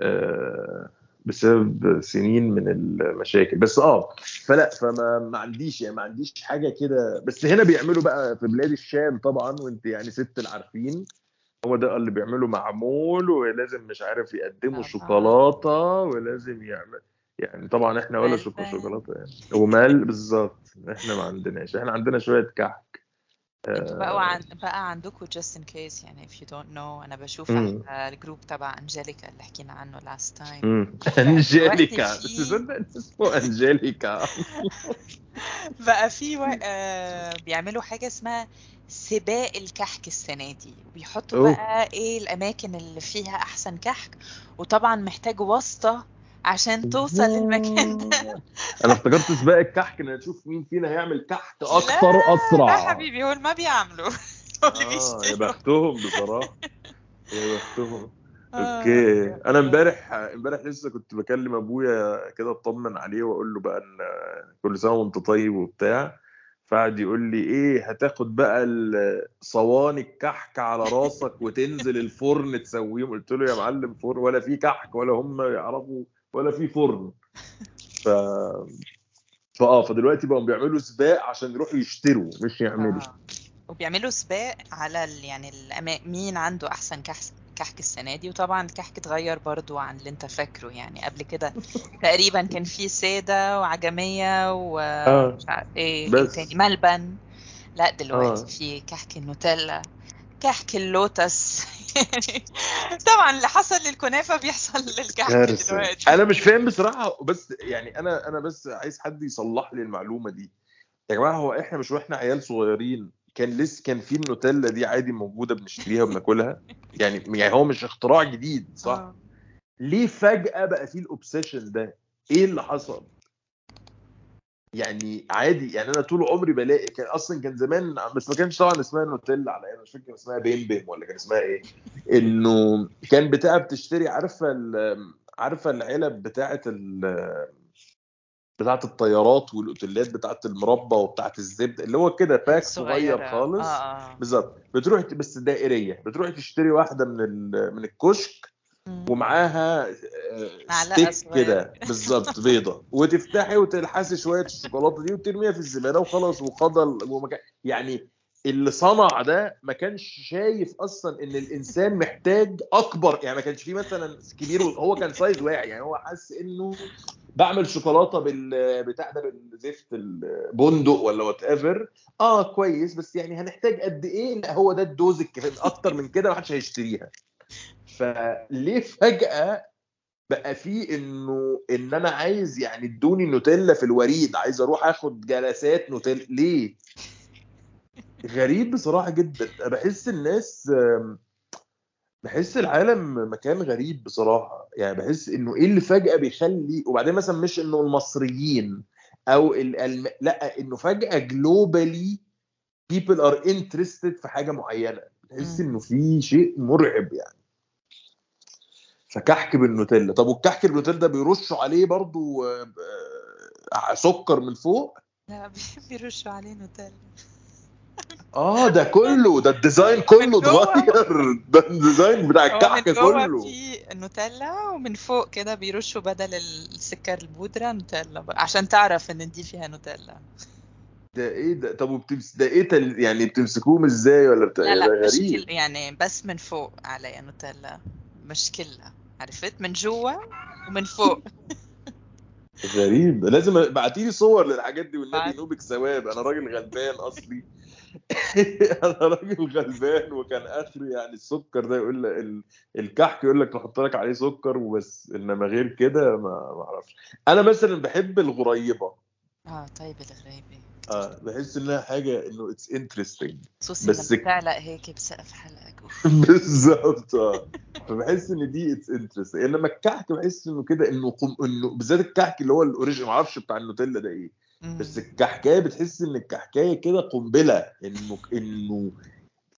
آه، بسبب سنين من المشاكل. بس آه فلأ فما ما عنديش يعني ما عنديش حاجة كده. بس هنا بيعملوا بقى في بلاد الشام طبعا وانت يعني ست العارفين هو ده اللي بيعملوا معمول ولازم مش عارف يقدموا. شوكولاتة ولازم يعمل يعني طبعا إحنا ولا ملبن. شوكولاتة يعني. ومال بالظبط. إحنا ما عندناش إحنا عندنا شوية كحك. أنتوا بقوا آه، عن... بقى عندكم just in case يعني if you don't know أنا بشوف الجروب تبع انجيليكا اللي حكينا عنه last time. انجيليكا [laughs] [laughs] اسمه انجيليكا [laughs] بقى في و... آه بيعملوا حاجة اسمها سباق الكحك السنة دي. وبيحطوا. بقى إيه الأماكن اللي فيها أحسن كحك. وطبعا محتاج واسطة عشان توصل للمكان ده. أنا افتكرت سباق الكحك إن نشوف مين فينا هيعمل كحك أكتر لا اسرع حبيبي هو ما بيعملوا [laughs] هو اللي آه يا بختهم بصراحة. يا بختهم. آه. أوكي. أنا امبارح امبارح لسه كنت بكلم أبويا كده أطمن عليه وأقول له بقى إن كل سنة وأنت طيب وبتاع. فقعد يقول لي إيه هتاخد بقى صواني الكحك على راسك وتنزل الفرن تسويهم. قلت له يا معلم فرن ولا في كحك ولا هم يعرفوا ولا في فرن ف فآه فدلوقتي بقوا بيعملوا سباق عشان يروحوا يشتروا مش يعملوا آه. وبيعملوا سباق على ال... يعني الأما... مين عنده أحسن كحك كحك السنة دي وطبعا الكحك اتغير برضو عن اللي أنت فاكره يعني قبل كده [laughs] تقريبا كان في سادة وعجمية آه. ومش عارف إيه, إيه. تاني ملبن لا دلوقتي آه. في كحك النوتيلا كحك اللوتس. يعني [laughs] طبعا اللي حصل للكنافة بيحصل للكحك دلوقتي. أنا مش فاهم بصراحة بس يعني أنا أنا بس عايز حد يصلح لي المعلومة دي. يا جماعة هو إحنا مش وإحنا عيال صغيرين كان لسه كان في النوتيلا دي عادي موجودة بنشتريها وبناكلها؟ يعني يعني هو مش اختراع جديد صح؟ آه. ليه فجأة بقى في ال obsession ده؟ إيه اللي حصل؟ يعني عادي يعني أنا طول عمري بلاقي كان أصلا كان زمان بس ما كانش طبعا اسمها نوتيلا على أيام مش فاكر اسمها بيم بيم ولا كان اسمها إيه إنه كان بتاع بتشتري عارفة ال- عارفة العلب بتاعه بتاعه الطيارات والأوتيلات بتاعه المربى وبتاعه الزبدة اللي هو كده pack صغير. خالص آه آه بالظبط بتروح بس دائرية بتروح تشتري واحدة من ال- من الكشك. ومعاها آه، stick. كده. [laughs] بالظبط بيضة. وتفتحي وتلحسي شوية الشوكولاته دي وترميها في الزبالة وخلاص وقضى ومكان يعني اللي صنع ده ما كانش شايف أصلا إن الإنسان محتاج أكبر يعني ما كانش فيه مثلا كبير هو كان size واعي يعني هو حس إنه بعمل شوكولاتة بال بتاع ده بالزفت البندق ولا whatever آه كويس بس يعني هنحتاج قد إيه؟ لأ هو ده ال dose الكفاية أكتر من كده ما حدش هيشتريها. فليه فجأة بقى في إنه إن أنا عايز يعني إدوني نوتيلا في الوريد عايز أروح آخد جلسات نوتيلا ليه؟ غريب بصراحة جدا. بحس الناس بحس العالم مكان غريب بصراحة. يعني بحس إنه إيه اللي فجأة بيخلي وبعدين مثلا مش إنه المصريين أو ال... الم... لأ إنه فجأة جلوبالي people are interested في حاجة معينة. مم. إنه في شيء مرعب يعني. فكحك بالنوتيلا. طب والكحك بالنوتيلا ده بيرشوا عليه برضو آه، آه، سكر من فوق؟ لا بي- [laughs] بيرشوا عليه نوتيلا. آه ده كله ده ال design [laughs] كله. اتغير. ده ال design بتاع الكحك كله. في نوتيلا ومن فوق كده بيرشوا بدل السكر البودرة نوتيلا عشان تعرف إن دي فيها نوتيلا. ده إيه ده؟ طب وبتمس ده إيه تل... يعني بتمسكوهم إزاي ولا بتاع لا لا ده مش غريب. كل يعني بس من فوق عليها نوتيلا مش كلها عرفت؟ من جوا ومن فوق. غريب. لازم ابعتي لي صور للحاجات دي والنبي بعت. ينوبك ثواب. أنا راجل غلبان أصلي. [laughs] أنا راجل غلبان وكان آخري يعني السكر ده يقول لك ال- الكحك يقول لك نحط لك عليه سكر وبس. إنما غير كده ما أعرفش. أنا مثلا بحب الغريبة. آه طيب الغريبة آه بحس إنها حاجة إنه it's interesting بس لما تعلق هيك بسقف حلقك. [laughs] بالظبط. آه. فبحس إن دي it's interesting انما الكحك بحس إنه كده إنه قم... إنه بالذات الكحك اللي هو ال original ما أعرفش بتاع النوتيلا ده إيه. بس الكحكاية بتحس إن الكحكاية كده قنبلة. إنه إنه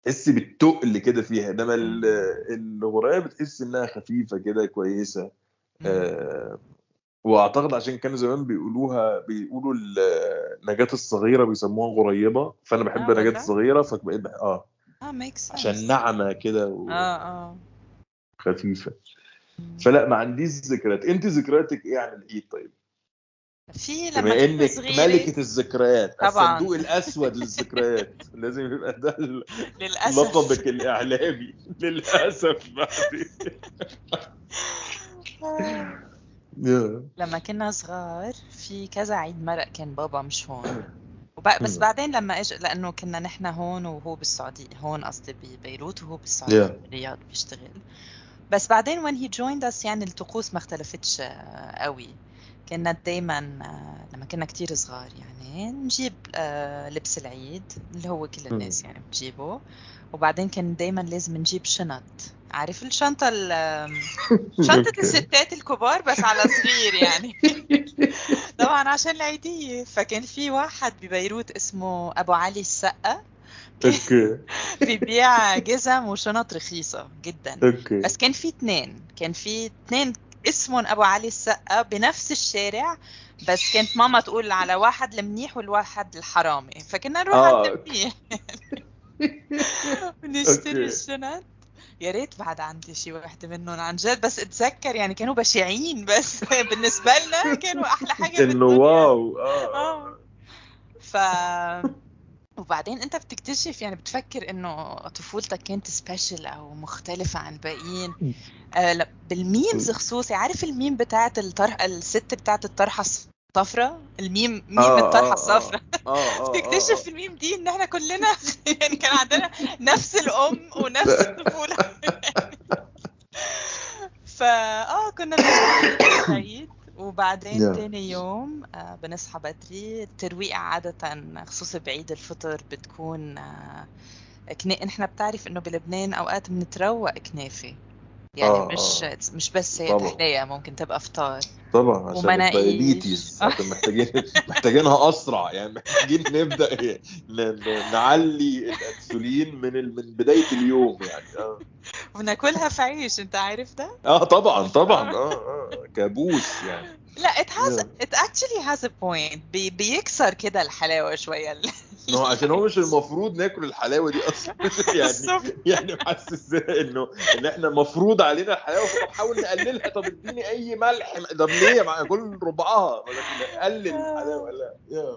تحس بالتقل كده فيها. إنما ال- الغريبة بتحس إنها خفيفة كده كويسة. آه وأعتقد عشان كانوا زمان بيقولوها بيقولوا ال- نجاة الصغيرة بيسموها غريبه فأنا بحب آه، نجاة والله؟ الصغيرة فبقيت بح- آه. آه ميك عشان ناعمه كده آه آه. وخفيفه فلا ما عنديش ذكريات. أنت ذكرياتك إيه عن العيد طيب؟ في لما بما إنك ملكة الذكريات طبعاً. الصندوق الأسود للذكريات. [laughs] لازم يبقى ده للأسف. لقبك الإعلامي. [laughs] للأسف بعد يا. [laughs] لما كنا صغار في كذا عيد مرق كان بابا مش هون. وب- بس. بعدين لما اجى لأنه كنا نحن هون وهو بالسعوديه هون قصدي ببيروت وهو بالسعوديه Yeah. بالرياض بيشتغل. بس بعدين when he joined us يعني الطقوس ما اختلفتش آه، قوي. كنا دايما آه، لما كنا كتير صغار يعني نجيب آه، لبس العيد اللي هو كل الناس يعني بتجيبه. وبعدين كان دايما لازم نجيب شنط. عارف الشنطة ال- [laughs] شنطة أوكي. الستات الكبار بس على صغير يعني. [laughs] طبعا عشان العيدية. فكان في واحد ببيروت اسمه أبو علي السقا. okay. [laughs] بيبيع جزم وشنط رخيصة جدا. okay. بس كان في اتنين. كان في اتنين اسمهم أبو علي السقا بنفس الشارع بس كانت ماما تقول على واحد المنيح والواحد الحرامي. فكنا نروح آه، على okay. المنيح [laughs] ونشتري. الشنط يا ريت بعد عندي شي واحدة منهم عن جد بس اتذكر يعني كانوا بشعين بس [laughs] بالنسبة لنا كانوا أحلى حاجة إنه بالدنيا. wow. آه. آه. ف [laughs] وبعدين أنت بتكتشف يعني بتفكر إنه طفولتك كانت special أو مختلفة عن الباقيين آه بال memes خصوصي عارف الميم بتاعت الطرح الست بتاعت الطرحة الصفراء ال meme meme آه، الطرحة آه، الصفراء آه آه تكتشف في الميم دي إن إحنا كلنا [laughs] يعني كان عندنا نفس الأم ونفس الطفولة. [laughs] فا آه كنا العيد وبعدين Yeah. تاني يوم آه بنصحى بدري. الترويقة عادة خصوصي بعيد الفطر بتكون آه كنا... نحن بتعرف إنه بلبنان أوقات بنتروق كنافة يعني آه، مش آه. مش بس هي. تحلية ممكن تبقى فطار. طبعا عشان. الدايابيتيز. محتاجين [laughs] محتاجينها أسرع. يعني محتاجين نبدأ ن- نعلي الأنسولين من ال- من بداية اليوم يعني. آه. وناكلها في عيش أنت عارف ده؟ آه طبعا [laughs] طبعا. آه آه كابوس يعني. لا it has it actually has a point. بي... بيكسر كده الحلاوة شوية. إنه هو عشان هو مش المفروض ناكل الحلاوة دي أصلا. [laughs] [laughs] يعني. يعني محسس إنه إن إحنا مفروض علينا الحلاوة؟ فطب حاول نقللها. طب اديني أي ملح. طب ليه؟ مع كل ربعها. ولكن قلل الحلاوة. لا. يا.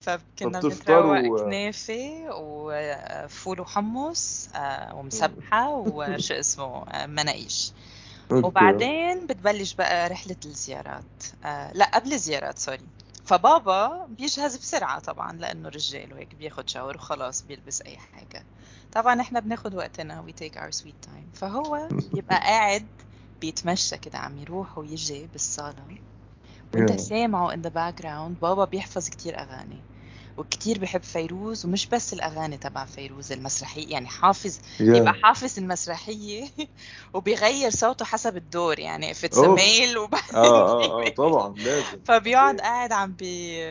فكنا فبتفطروا- بنتروق كنافة وفول وحمص آه، ومسبحة وشو اسمه آه، مناقيش. وبعدين بتبلش بقى رحلة الزيارات. آه، لا قبل الزيارات sorry. فبابا بيجهز بسرعة طبعا لأنه رجال وهيك بياخد shower وخلاص بيلبس أي حاجة. طبعا إحنا بناخد وقتنا we take our sweet time. فهو بيبقى [laughs] قاعد بيتمشى كده عم يروح ويجي بالصالة. وأنت. سامعه in the background. بابا بيحفظ كتير أغاني. وكتير بحب فيروز ومش بس الأغاني تبع فيروز المسرحية يعني حافظ يا. يبقى حافظ المسرحية وبيغير صوته حسب الدور يعني if it's a أوف. male وبعدين آه آه آه [laughs] طبعا لازم فبيقعد قاعد عم بي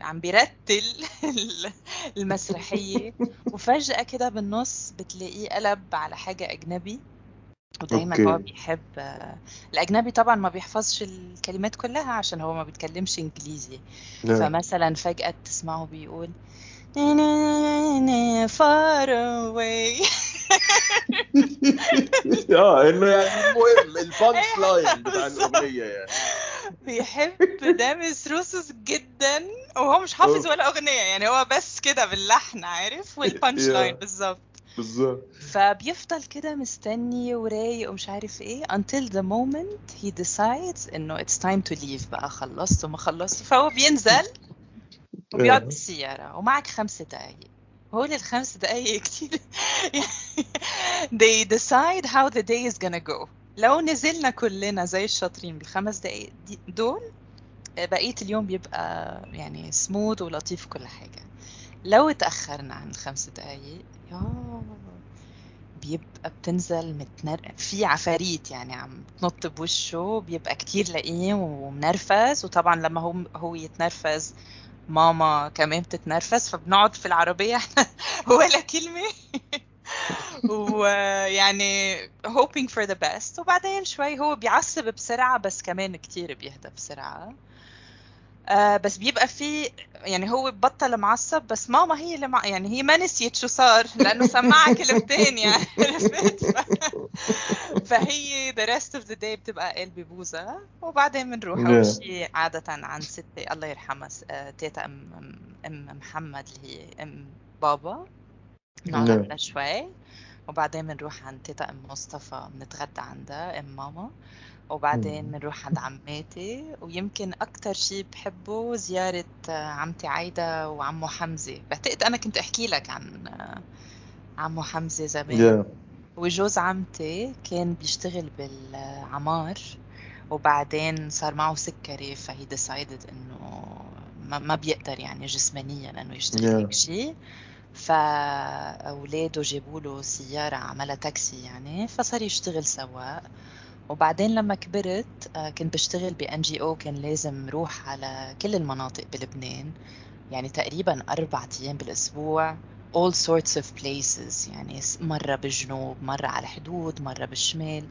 عم بيرتل [laughs] المسرحية [laughs] وفجأة كده بالنص بتلاقيه قلب على حاجة أجنبي ودايما okay. هو بيحب الأجنبي طبعا ما بيحفظش الكلمات كلها عشان هو ما بيتكلمش إنجليزي يا. فمثلا فجأة تسمعه بيقول "Na, na, na, na, far away [laughs] آه إنه يعني المهم ال punch line بتاع. الأغنية يعني بيحب ديميس روسوس جدا وهو مش حافظ. ولا أغنية يعني هو بس كده باللحن عارف وال punch. line بالظبط بالظبط. فبيفضل كده مستني ورايق ومش عارف إيه until the moment he decides انه it's time to leave بقى خلصت وما خلصت. فهو بينزل وبيقعد Yeah. [laughs] بالسيارة ومعك خمس دقايق. هول الخمس دقايق كتير. [laughs] They decide how the day is gonna go. لو نزلنا كلنا زي الشاطرين بالخمس دقايق دول بقية اليوم بيبقى يعني سموث ولطيف وكل حاجة. لو اتأخرنا عن الخمس دقايق يا بيبقى بتنزل متنر... في عفاريت يعني عم تنط بوشه بيبقى كتير لئيم ومنرفز وطبعا لما هو هو يتنرفز ماما كمان بتتنرفز فبنقعد في العربية إحنا [laughs] ولا كلمة. [laughs] ويعني hoping for the best. وبعدين شوي هو بيعصب بسرعة بس كمان كتير بيهدى بسرعة. آه بس بيبقى في يعني هو بطل معصب بس ماما هي اللي مع يعني هي ما نسيت شو صار لأنه سمعها كلمتين يعني عرفت [laughs] فهي the rest of the day بتبقى قلبي بوزة وبعدين بنروح Yeah. اول شيء عادة عند ستي الله يرحمها آه، تيتا أم أم محمد اللي هي أم بابا نقعد Yeah. شوي وبعدين بنروح عند تيتا أم مصطفى بنتغدى عندها أم ماما وبعدين. بنروح عند عماتي ويمكن أكتر شيء بحبه زيارة عمتي عايدة وعمو حمزة بعتقد أنا كنت أحكي لك عن عمو حمزة زمان Yeah. وجوز عمتي كان بيشتغل بالعمار وبعدين صار معه سكري فهي decided إنه ما, ما بيقدر يعني جسمانيا إنه يشتغل Yeah. هيك شيء فاولاده جابوا له سيارة عملها تاكسي يعني فصار يشتغل سواق وبعدين لما كبرت آه، كنت بشتغل ب NGO كان لازم روح على كل المناطق بلبنان يعني تقريبا أربع أيام بالأسبوع all sorts of places يعني مرة بالجنوب مرة على الحدود مرة بالشمال.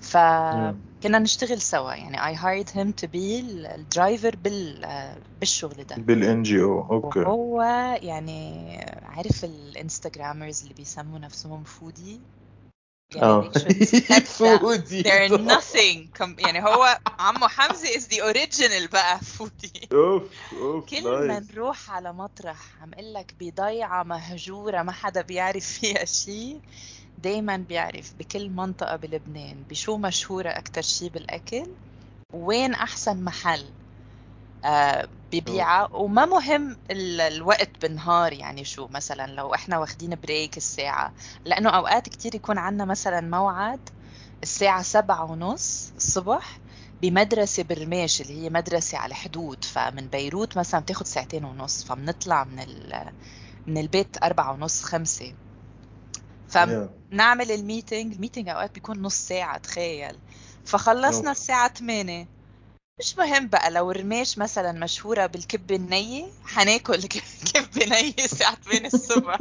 فكنا نشتغل سوا يعني I hired him to be ال- ال driver بال بالشغل ده. بالان جي أو أوكي. وهو يعني عارف ال Instagrammers اللي بيسموا نفسهم فودي يعني. فودي [laughs] they're nothing يعني هو عمو حمزة is the original بقى foodie أوف أوف كل ما نروح على مطرح عم أقول لك بضيعة مهجورة ما حدا بيعرف [laughs] فيها شيء دايما بيعرف بكل منطقة بلبنان بشو مشهورة أكتر شيء بالأكل وين أحسن محل؟ ببيعها وما مهم ال- الوقت بالنهار يعني شو مثلا لو إحنا واخدين بريك الساعة. لأنه أوقات كتير يكون عنا مثلا موعد الساعة سبعة ونص الصبح بمدرسة برميش اللي هي مدرسة على الحدود فمن بيروت مثلا بتاخد ساعتين ونص فبنطلع من ال من البيت أربعة ونص خمسة. فنعمل ال meeting ال meeting أوقات بيكون نص ساعة تخيل. فخلصنا. الساعة 8 مش مهم بقى لو رميش مثلا مشهورة بالكبة النية حناكل [laughs] كبة نية الساعة 8 الصبح.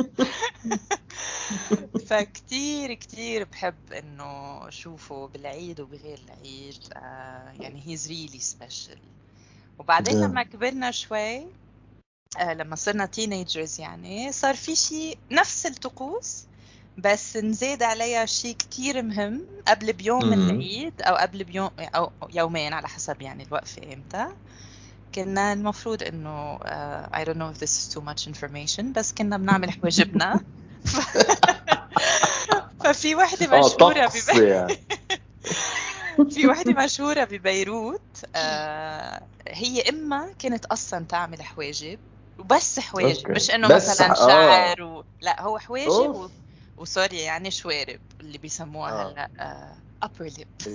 [laughs] فكتير كتير بحب إنه أشوفه بالعيد وبغير العيد. آه يعني he's really special. وبعدين. لما كبرنا شوي آه لما صرنا تينيجرز يعني صار في شيء نفس الطقوس بس نزيد عليها شيء كتير مهم قبل بيوم من. العيد أو قبل بيوم أو يومين على حسب يعني الوقفة إمتى كنا المفروض إنه uh, I don't know if this is too much information بس كنا بنعمل حواجبنا [laughs] ففي وحدة آه مشهورة طقس بب... يعني [laughs] في وحدة مشهورة ببيروت آه هي إما كانت أصلا تعمل حواجب وبس حواجب. مش بس مثلا آه. شعر و... لا هو حواجب. و sorry يعني شوارب اللي بيسموها آه. هلا آه upper lip.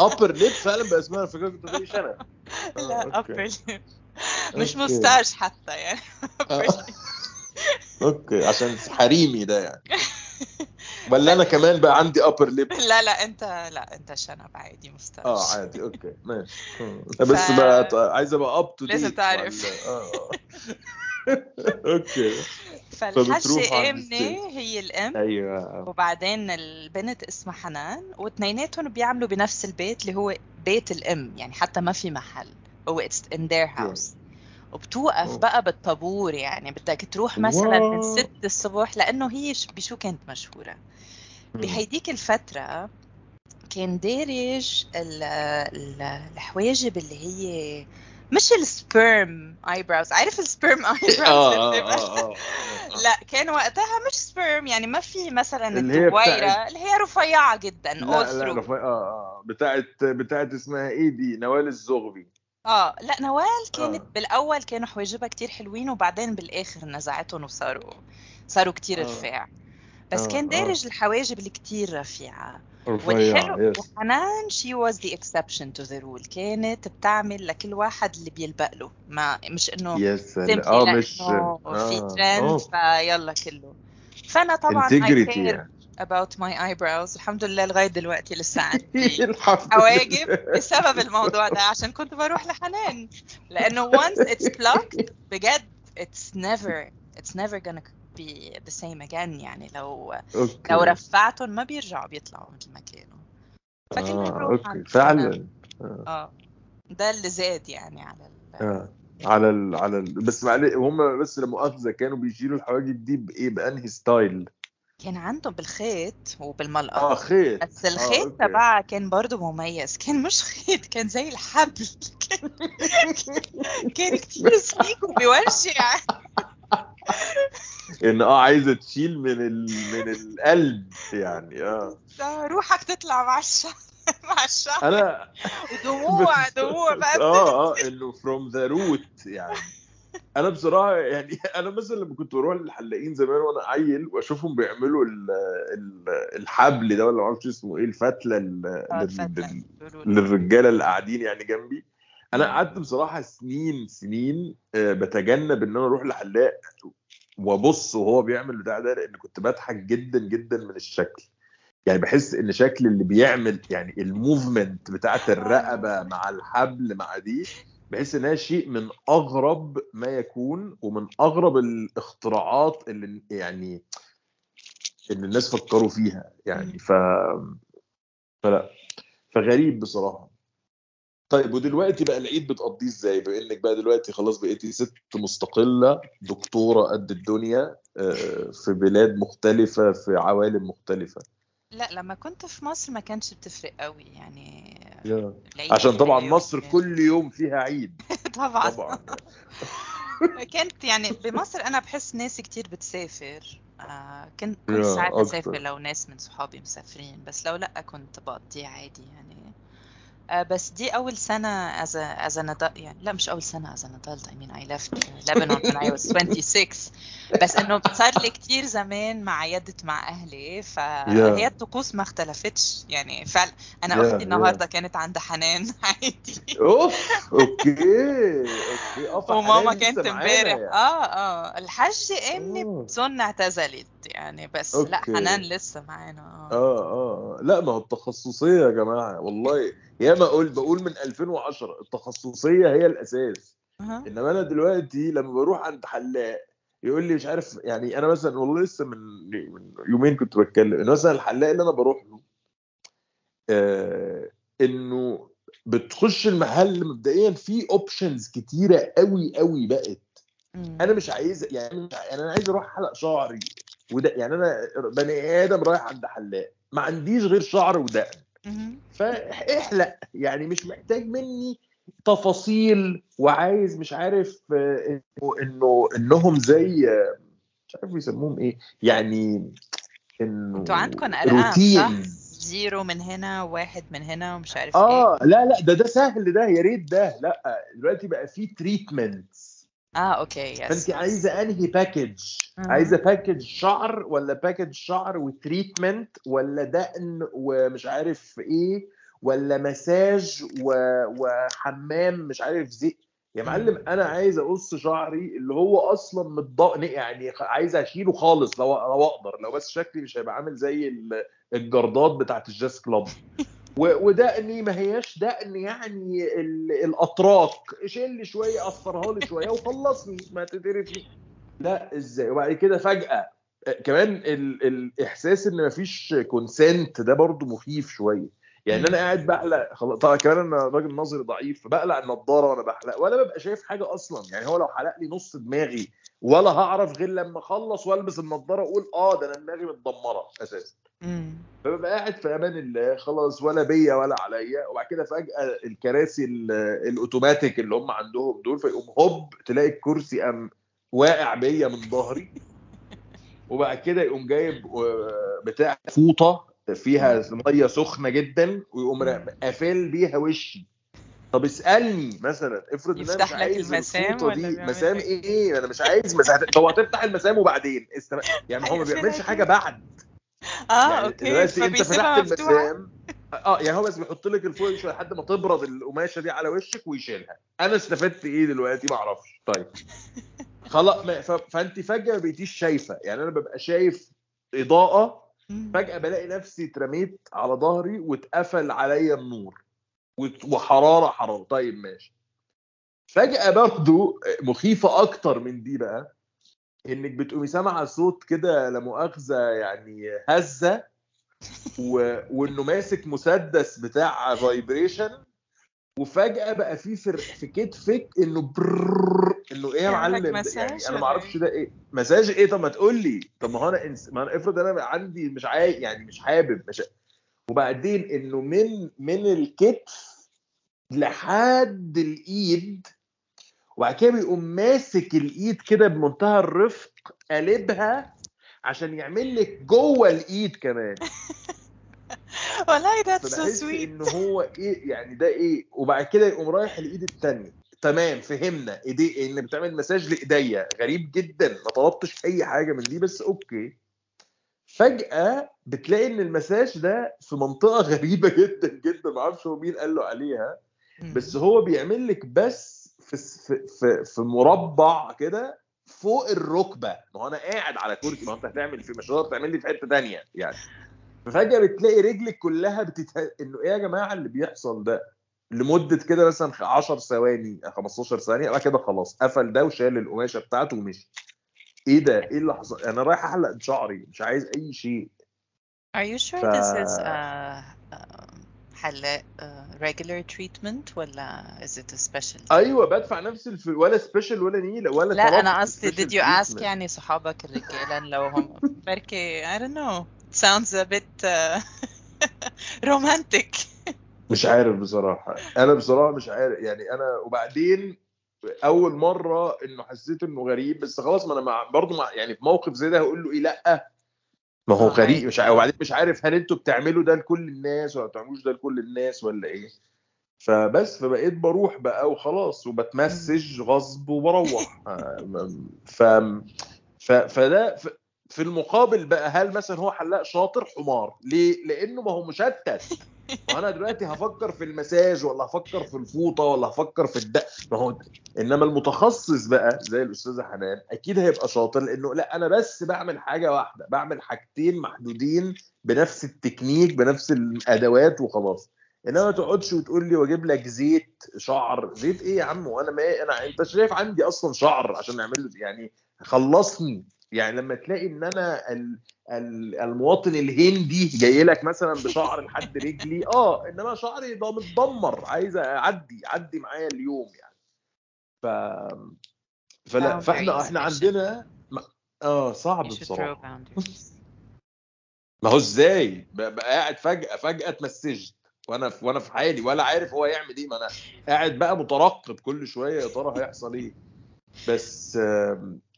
upper lip فعلا بقى اسمها فكرة كنت شنب آه، لا upper lip. مش. moustache حتى يعني آه. أوكي عشان حريمي ده يعني. ولا أنا كمان بقى عندي upper lip [laughs] لا لا أنت لا أنت شنب عادي moustache آه عادي أوكي ماشي. [laughs] بس بقى عايز أبقى up to لازم تعرف. [laughs] [laughs] أوكي. عند آمنة الست. هي الأم. أيوه. وبعدين البنت اسمها حنان واثنيناتهم بيعملوا بنفس البيت اللي هو بيت الإم يعني حتى ما في محل. هو it's in their house. وبتوقف أوه. بقى بالطابور يعني بدك تروح مثلا من واو. 6 الصبح لأنه هي بشو كانت مشهورة. بهيديك الفترة كان دارج ال- ال- الحواجب اللي هي مش ال sperm eyebrows عارف ال sperm [laughs] آه eyebrows آه اللي بتبقى- آه آه لا كان وقتها مش sperm يعني ما في مثلا الدويرة اللي هي رفيعة جدا لا لا رفاع آه آه بتاعت بتاعت اسمها إيه دي؟ نوال الزغبي. آه لا نوال كانت آه. بالأول كانوا حواجبها كتير حلوين وبعدين بالآخر نزعتهم وصاروا صاروا كتير آه. رفيع بس آه، كان آه. دارج الحواجب اللي كتير رفيعة رفيعة. والحلو يس وحنان she was the exception to the rule. كانت بتعمل لكل واحد اللي بيلبق له. ما مش إنه سلام آه مش لأنه في ترند أوه. فيلا كله. فأنا طبعا integrity care يعني. about my eyebrows. الحمد لله لغاية دلوقتي لسه عندي [laughs] حواجب. بسبب الموضوع ده. عشان كنت بروح لحنان. لأنه once it's plucked بجد it's never it's never gonna be the same again يعني لو أوكي. لو رفعتهم ما بيرجعوا بيطلعوا مثل ما كانوا. فكنا آه، أوكي. فعلا. آه. ده اللي زاد يعني على ال... آه. على ال... على ال... بس معلش هم بس لا مؤاخذه كانوا بيشيلوا الحواجب دي بإيه؟ بأنهي style؟ كان عندهم بالخيط وبالملقط آه خيط. بس الخيط أوكي. تبعها كان برضه مميز. كان مش خيط كان زي الحبل. [laughs] كان كان كتير سميك وبيوجع إن آه عايزة تشيل من ال... من القلب يعني آه. روحك تطلع مع الشعر مع الشعر. أنا ودموع دموع بقى. آه آه إنه from the root يعني. أنا بصراحة يعني [laughs] أنا مثلا لما كنت بروح للحلاقين زمان وأنا عيل وأشوفهم بيعملوا ال ال الحبل ده ولا معرفش اسمه إيه الفتلة ال- آه، لل-. للرجالة اللي قاعدين يعني جنبي. أنا مم. قعدت بصراحة سنين سنين آه، بتجنب إن أنا أروح لحلاق وابص وهو بيعمل البتاع ده لأن كنت بضحك جدا جدا من الشكل. يعني بحس إن شكل اللي بيعمل يعني الموفمنت بتاعت الرقبة مع الحبل مع دي بحس إنها شيء من أغرب ما يكون ومن أغرب الاختراعات اللي يعني اللي الناس فكروا فيها. يعني ف فلا فغريب بصراحة. طيب ودلوقتي بقى العيد بتقضيه إزاي؟ بما إنك بقى دلوقتي خلاص بقيتي ست مستقلة دكتورة قد الدنيا آه، في بلاد مختلفة في عوالم مختلفة. لا لما كنت في مصر ما كانش بتفرق قوي يعني. العيد عشان طبعا مصر كل يوم فيها عيد. [laughs] طبعا. طبعا. كانت يعني بمصر أنا بحس ناس كتير بتسافر آه كنت كنت ساعات. أسافر لو ناس من صحابي مسافرين بس لو لأ كنت بقضيها عادي يعني. آه بس دي أول سنة as a, as an adult يعني لا مش أول سنة as an adult I mean I left Lebanon when I was [laughs] 26 بس إنه صار لي كتير زمان ما عيدت مع أهلي فهي الطقوس ما اختلفتش. يعني فعلا أنا Yeah, أختي yeah. النهارده كانت عند حنان [laughs] عادي. أوف أوكي أوكي. وماما كانت امبارح. يعني. آه آه. الحاجة إمي. بظن اعتزلت. يعني بس لا أوكي. حنان لسه معانا آه آه آه لا ما هو التخصصية يا جماعة والله يا ما أقول بقول من 2010 التخصصية هي الأساس أها. إنما أنا دلوقتي لما بروح عند حلاق يقول لي مش عارف يعني أنا مثلا والله لسه من من يومين كنت بتكلم ان مثلا الحلاق اللي أنا بروح له آه إنه بتخش المحل مبدئيا في اوبشنز كتيرة قوي قوي بقت. أنا مش عايز يعني يعني أنا عايز أروح حلق شعري وده يعني أنا بني آدم رايح عند حلاق ما عنديش غير شعر ودقن. فاحلق يعني مش محتاج مني تفاصيل وعايز مش عارف انه انه إنهم زي مش عارف بيسموهم إيه يعني إنه أنتوا عندكم؟ routines zero من هنا واحد من هنا ومش عارف آه لا لا ده ده سهل ده يا ريت ده. لا دلوقتي بقى في تريتمنتس إيه آه أوكي yes فانت عايزة أنهي package. عايزة package شعر ولا package شعر و treatment ولا دقن ومش عارف إيه ولا مساج و... وحمام مش عارف زي يا معلم أنا عايز أقص شعري اللي هو أصلا متضايق يعني عايز أشيله خالص لو لو أقدر لو بس شكلي مش هيبقى عامل زي ال- الجردات بتاعت ال jazz club [laughs] و- ودقني ما هياش دقن يعني ال- الأتراك. شيل لي شوية قصرها لي شوية وخلصني. ما تقرفني لا إزاي؟ وبعد كده فجأة آه، كمان ال... الإحساس إن مفيش consent ده برضو مخيف شوية. يعني. أنا قاعد خلاص. طبعا كمان أنا راجل نظري ضعيف فبقلع النضارة وأنا بحلق ولا ببقى شايف حاجة أصلا. يعني هو لو حلق لي نص دماغي ولا هعرف غير لما اخلص والبس النضاره واقول آه ده أنا دماغي متدمره أساسا. فببقى قاعد في أمان الله خلاص ولا بيا ولا عليا. وبعد كده فجأة الكراسي ال- الأوتوماتيك اللي هم عندهم دول فيقوم هوب تلاقي الكرسي قام واقع بيا من ظهري. [laughs] وبعد كده يقوم جايب آه، بتاع فوطة فيها مية سخنة جدا ويقوم قافل بيها وشي. طب اسألني مثلا افرض إن أنا مش عايز المسام دي. بيعمل مسام إيه؟ إيه أنا مش عايز مسام طب هتفتح المسام وبعدين؟ استم... يعني هو ما هيقفلها بيعملش. حاجة بعد. آه يعني أوكي دلوقتي أنت فتحت المسام. آه يعني هو بس بيحط لك الفوق شوية لحد ما تبرد القماشة دي على وشك ويشيلها. أنا استفدت إيه دلوقتي؟ ما أعرفش. طيب. [laughs] خلاص. فأنت فجأة ما بقيتيش شايفة. يعني أنا ببقى شايف إضاءة. فجأة بلاقي نفسي اترميت على ظهري واتقفل عليا النور. وحرارة حرارة. طيب ماشي. فجأة برضو مخيفة أكتر من دي بقى إنك بتقومي سامعة صوت كده لا مؤاخذة يعني هزة و... وإنه ماسك مسدس بتاع vibration وفجأة بقى في في, في كتفك إنه بررر إنه إيه يا معلم؟ يعني أنا ما أعرفش ده إيه. مساج إيه؟ طب ما تقول لي. طب ما هو أنا إنس... ما أنا افرض أنا عندي مش عاي... يعني مش حابب مش وبعدين إنه من من الكتف لحد الإيد وبعد كده بيقوم ماسك الإيد كده بمنتهى الرفق قلبها عشان يعمل لك جوه الإيد كمان. [laughs] والله so فبحس sweet. ان هو إيه يعني ده إيه؟ وبعد كده يقوم رايح الإيد التانية. تمام فهمنا. إيدي إن بتعمل مساج لإيديا. غريب جدا. ما طلبتش أي حاجة من دي بس أوكي. فجأة بتلاقي إن المساج ده في منطقة [laughs] غريبة جدا جدا ما أعرفش هو مين قال له عليها. بس هو بيعمل لك بس في في في, مربع كده فوق الركبة. ما هو أنا قاعد على كرسي. ما أنت هتعمل في مش هتقدر تعمل لي في حتة تانية يعني. ففجأة بتلاقي رجلك كلها بتته... إنه إيه يا جماعة اللي بيحصل ده؟ لمدة كده مثلا 10 ثواني 15 ثانية بعد كده خلاص قفل ده وشال القماشة بتاعته ومشي. إيه ده؟ إيه اللي حصل؟ أنا رايح احلق شعري مش عايز اي شيء. Are you sure ف- this is uh, uh, حلاق uh, regular treatment ولا is it a special أيوه بدفع نفس الف... ولا سبيشال ولا نيلة ولا لا أنا قصدي special did you ask treatment. يعني صحابك الرجالة لو هم بركي I don't know. It sounds a bit uh, [laughs] romantic. مش عارف بصراحة. أنا بصراحة مش عارف يعني أنا وبعدين أول مرة إنه حسيت إنه غريب بس خلاص ما أنا مع برضه مع يعني في موقف زي ده هقول له إيه لأ. ما هو آه، غريب عادي. مش عارف وبعدين مش عارف هل أنتوا بتعملوا ده لكل الناس ولا بتعملوش ده لكل الناس ولا إيه. فبس فبقيت بروح بقى وخلاص وبتمسج غصب وبروح. آه، ف ف فده ف- في المقابل بقى هل مثلا هو حلاق شاطر؟ حمار. ليه؟ لأنه ما هو مشتت. وأنا دلوقتي هفكر في المساج ولا هفكر في الفوطة ولا هفكر في الدق. ما هو إنما المتخصص بقى زي الأستاذة حنان أكيد هيبقى شاطر لأنه لأ أنا بس بعمل حاجة واحدة. بعمل حاجتين محدودين بنفس التكنيك بنفس الأدوات وخلاص. إنما ما تقعدش وتقول لي وأجيب لك زيت شعر. زيت إيه يا عم؟ وأنا ما أنا أنت شايف عندي أصلا شعر عشان نعمل له يعني خلصني. يعني لما تلاقي إن أنا ال- ال- المواطن الهندي جاي لك مثلا بشعر لحد رجلي آه إنما شعري ده متدمر عايز أعدي عدي معايا اليوم يعني. ف فلا فإحنا إحنا عندنا آه صعب بصراحة. ما هو إزاي؟ بقى قاعد فجأة فجأة اتمسجت. وأنا في وأنا في حالي ولا عارف هو يعمل إيه. ما أنا قاعد بقى مترقب كل شوية يا ترى هيحصل إيه؟ بس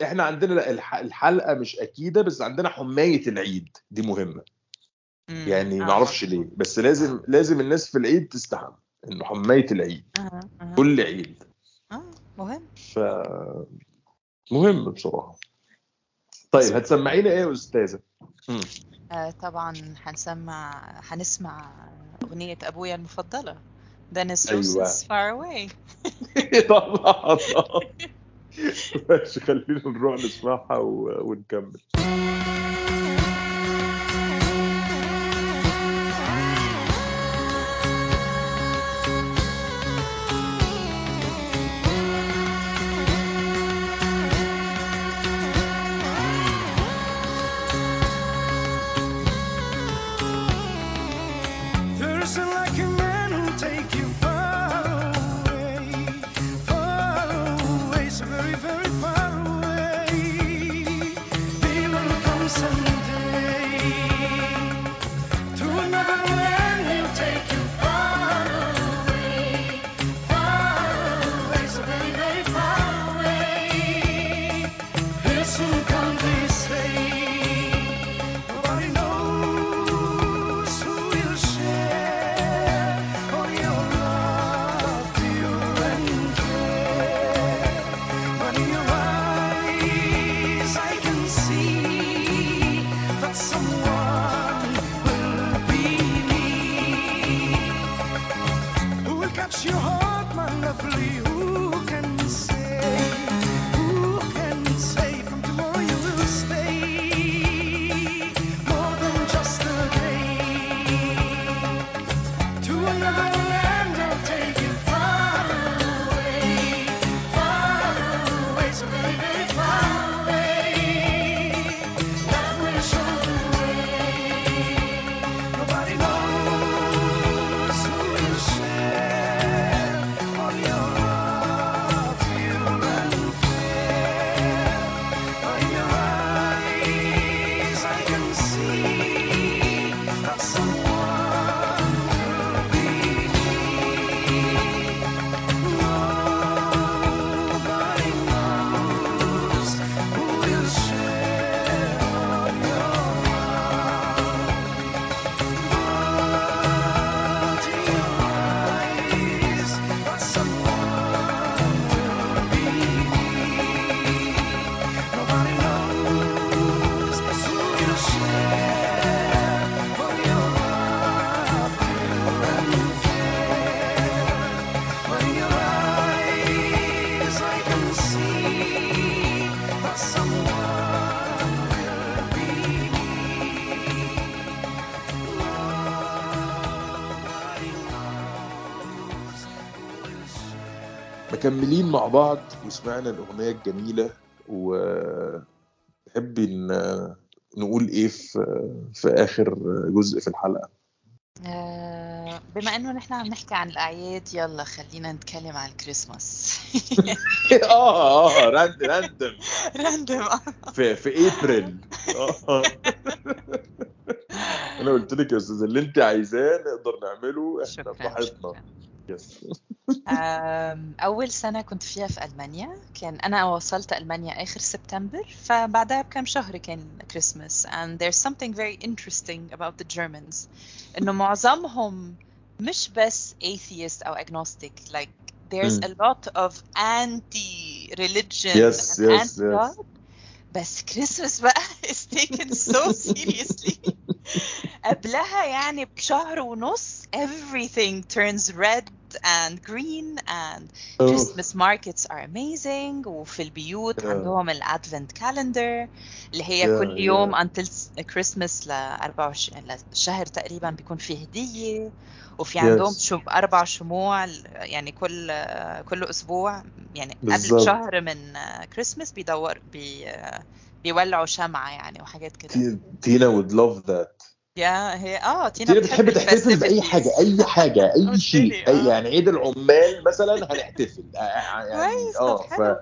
إحنا عندنا الحلقة مش أكيدة بس عندنا حماية العيد دي مهمة مم. يعني آه، ما أعرفش ليه. بس لازم لازم الناس في العيد تستحمل إنه حماية العيد آه، آه. كل عيد آه مهم ف مهم بصراحة طيب هتسمعينا إيه يا أستاذة مم. آه، طبعا هنسمع هنسمع أغنية أبويا المفضلة دينيس أيوة. روس's Far Away [laughs] طبعا [laughs] ماشي خلينا نروح نسمعها. ونكمل مكملين مع بعض وسمعنا الأغنية الجميلة وتحبي إن نقول إيه في في آخر جزء في الحلقة؟ آه، بما إنه نحن عم نحكي عن الأعياد يلا خلينا نتكلم عن الكريسماس [laughs] آه آه rand random random في في ابريل آه. [laughs] أنا قلت لك يا أستاذ اللي أنت عايزاه نقدر نعمله إحنا شكرا براحتنا. شكرا [laughs] يس آم، أول سنة كنت فيها في ألمانيا كان أنا وصلت ألمانيا آخر سبتمبر فبعدها بكم شهر كان كريسماس and there's something very interesting about the Germans إنه معظمهم مش بس atheist أو agnostic like there's Mm. a lot of anti-religion Yes, and yes, anti-God بس كريسماس بقى [laughs] is taken so seriously [laughs] قبلها يعني بشهر ونص everything turns red and green and Christmas markets are amazing وفي البيوت Yeah. عندهم ال Advent calendar اللي هي Yeah, كل يوم yeah. until Christmas ل 24 لشهر تقريبا بيكون فيه هدية وفي Yes. عندهم شو أربع شموع يعني كل كل أسبوع يعني قبل بالظبط. شهر من كريسماس بيدور بي بيولعوا شمعة يعني وحاجات كده تينا would love that yeah هي آه تينا بتحب تحتفل حاجة أي حاجة أي قلت شيء لي، أي آه. يعني عيد العمال مثلا هنحتفل آه، آه، يعني آه ف.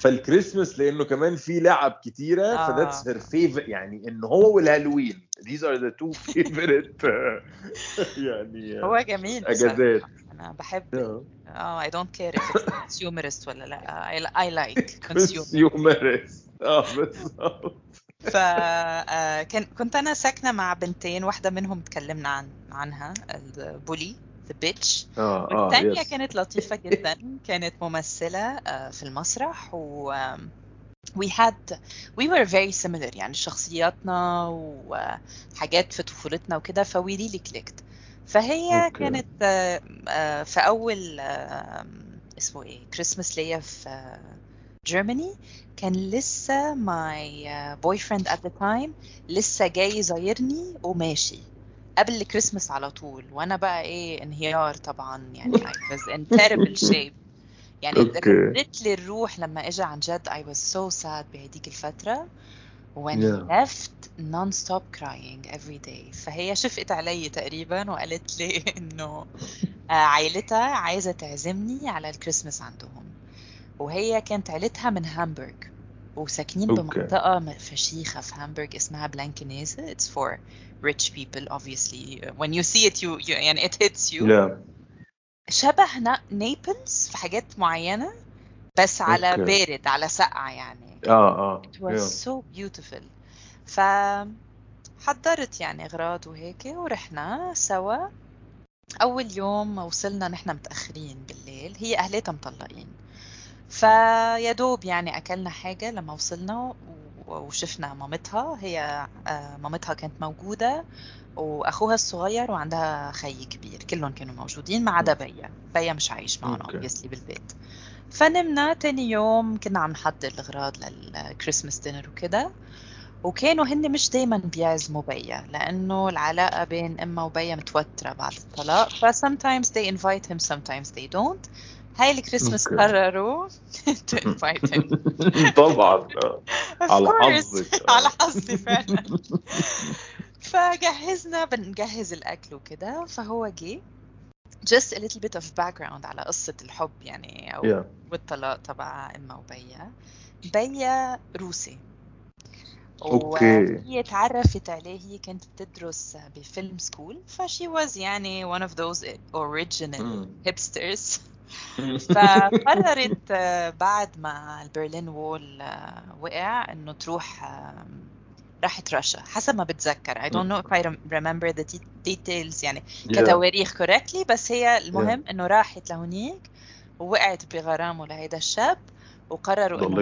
فالكريسماس لأنه كمان في لعب كتيرة آه. ف that's her favorite يعني إن هو والهالوين these are the two favorite [laughs] يعني هو جميل. أجازات أنا بحب آه. آه don't care if it's consumerist ولا لا like [laughs] consumer كونسيومرز آه بالظبط ف آه، كنت أنا ساكنة مع بنتين واحدة منهم تكلمنا عن عنها ال bully the bitch والثانيه كانت لطيفة جدا كانت ممثلة آه، في المسرح و we had we were very similar يعني شخصياتنا وحاجات في طفولتنا وكده ف we really clicked. فهي okay. كانت آه، في أول اسمه إيه كريسماس ليا في جيرماني كان لسه my uh, boyfriend at the time لسه جاي زايرني وماشي قبل الكريسماس على طول. وأنا بقى إيه انهيار طبعا. يعني I was in terrible [laughs] shape. يعني. ردت لي الروح لما اجى عن جد. I was so sad بهديك الفترة. When he Yeah. left non-stop crying every day. فهي شفقت علي تقريبا وقالت لي [laughs] إنه آه، عائلتها عايزة تعزمني على الكريسماس عندهم. وهي كانت عيلتها من هامبورغ. وساكنين okay. بمنطقة فشيخة في هامبورغ اسمها بلانكنيزه it's for rich people obviously. When you see it you, you يعني it hits you. لا شبه نا- نابلز في حاجات معينة بس على okay. بارد على سقعة يعني. آه آه. It was yeah. so beautiful. ف حضرت يعني أغراض وهيك ورحنا سوا. أول يوم وصلنا نحن متأخرين بالليل. هي اهلتها مطلقين. فيا دوب يعني أكلنا حاجة لما وصلنا وشفنا مامتها. هي آه، مامتها كانت موجودة وأخوها الصغير وعندها خي كبير. كلهم كانوا موجودين ما عدا بيا. بيا مش عايش معنا obviously بالبيت. فنمنا تاني يوم كنا عم نحضر الاغراض للكريسماس دينر وكده. وكانوا هن مش دايما بيعزموا بيا لأنه العلاقة بين امها وبيا متوترة بعد الطلاق. ف sometimes they invite him sometimes they don't. هاي الكريسماس. قرروا [laughs] طبعا على. حظك. [laughs] على حظي فعلا فجهزنا بنجهز الأكل وكده فهو جه just a little bit of background على قصة الحب يعني أو Yeah. والطلاق تبع أمها وبيا بيا روسي okay. وهي تعرفت عليه هي كانت بتدرس ب film school فشي was يعني one of those original مم. hipsters [laughs] فقررت آه، بعد ما ال Berlin Wall آه، وقع إنه تروح راحت روسيا حسب ما بتذكر I don't know if I rem- remember the de- details يعني. كتواريخ correctly بس هي المهم إنه راحت لهونيك ووقعت بغرامه لهيدا الشاب وقرروا إنه.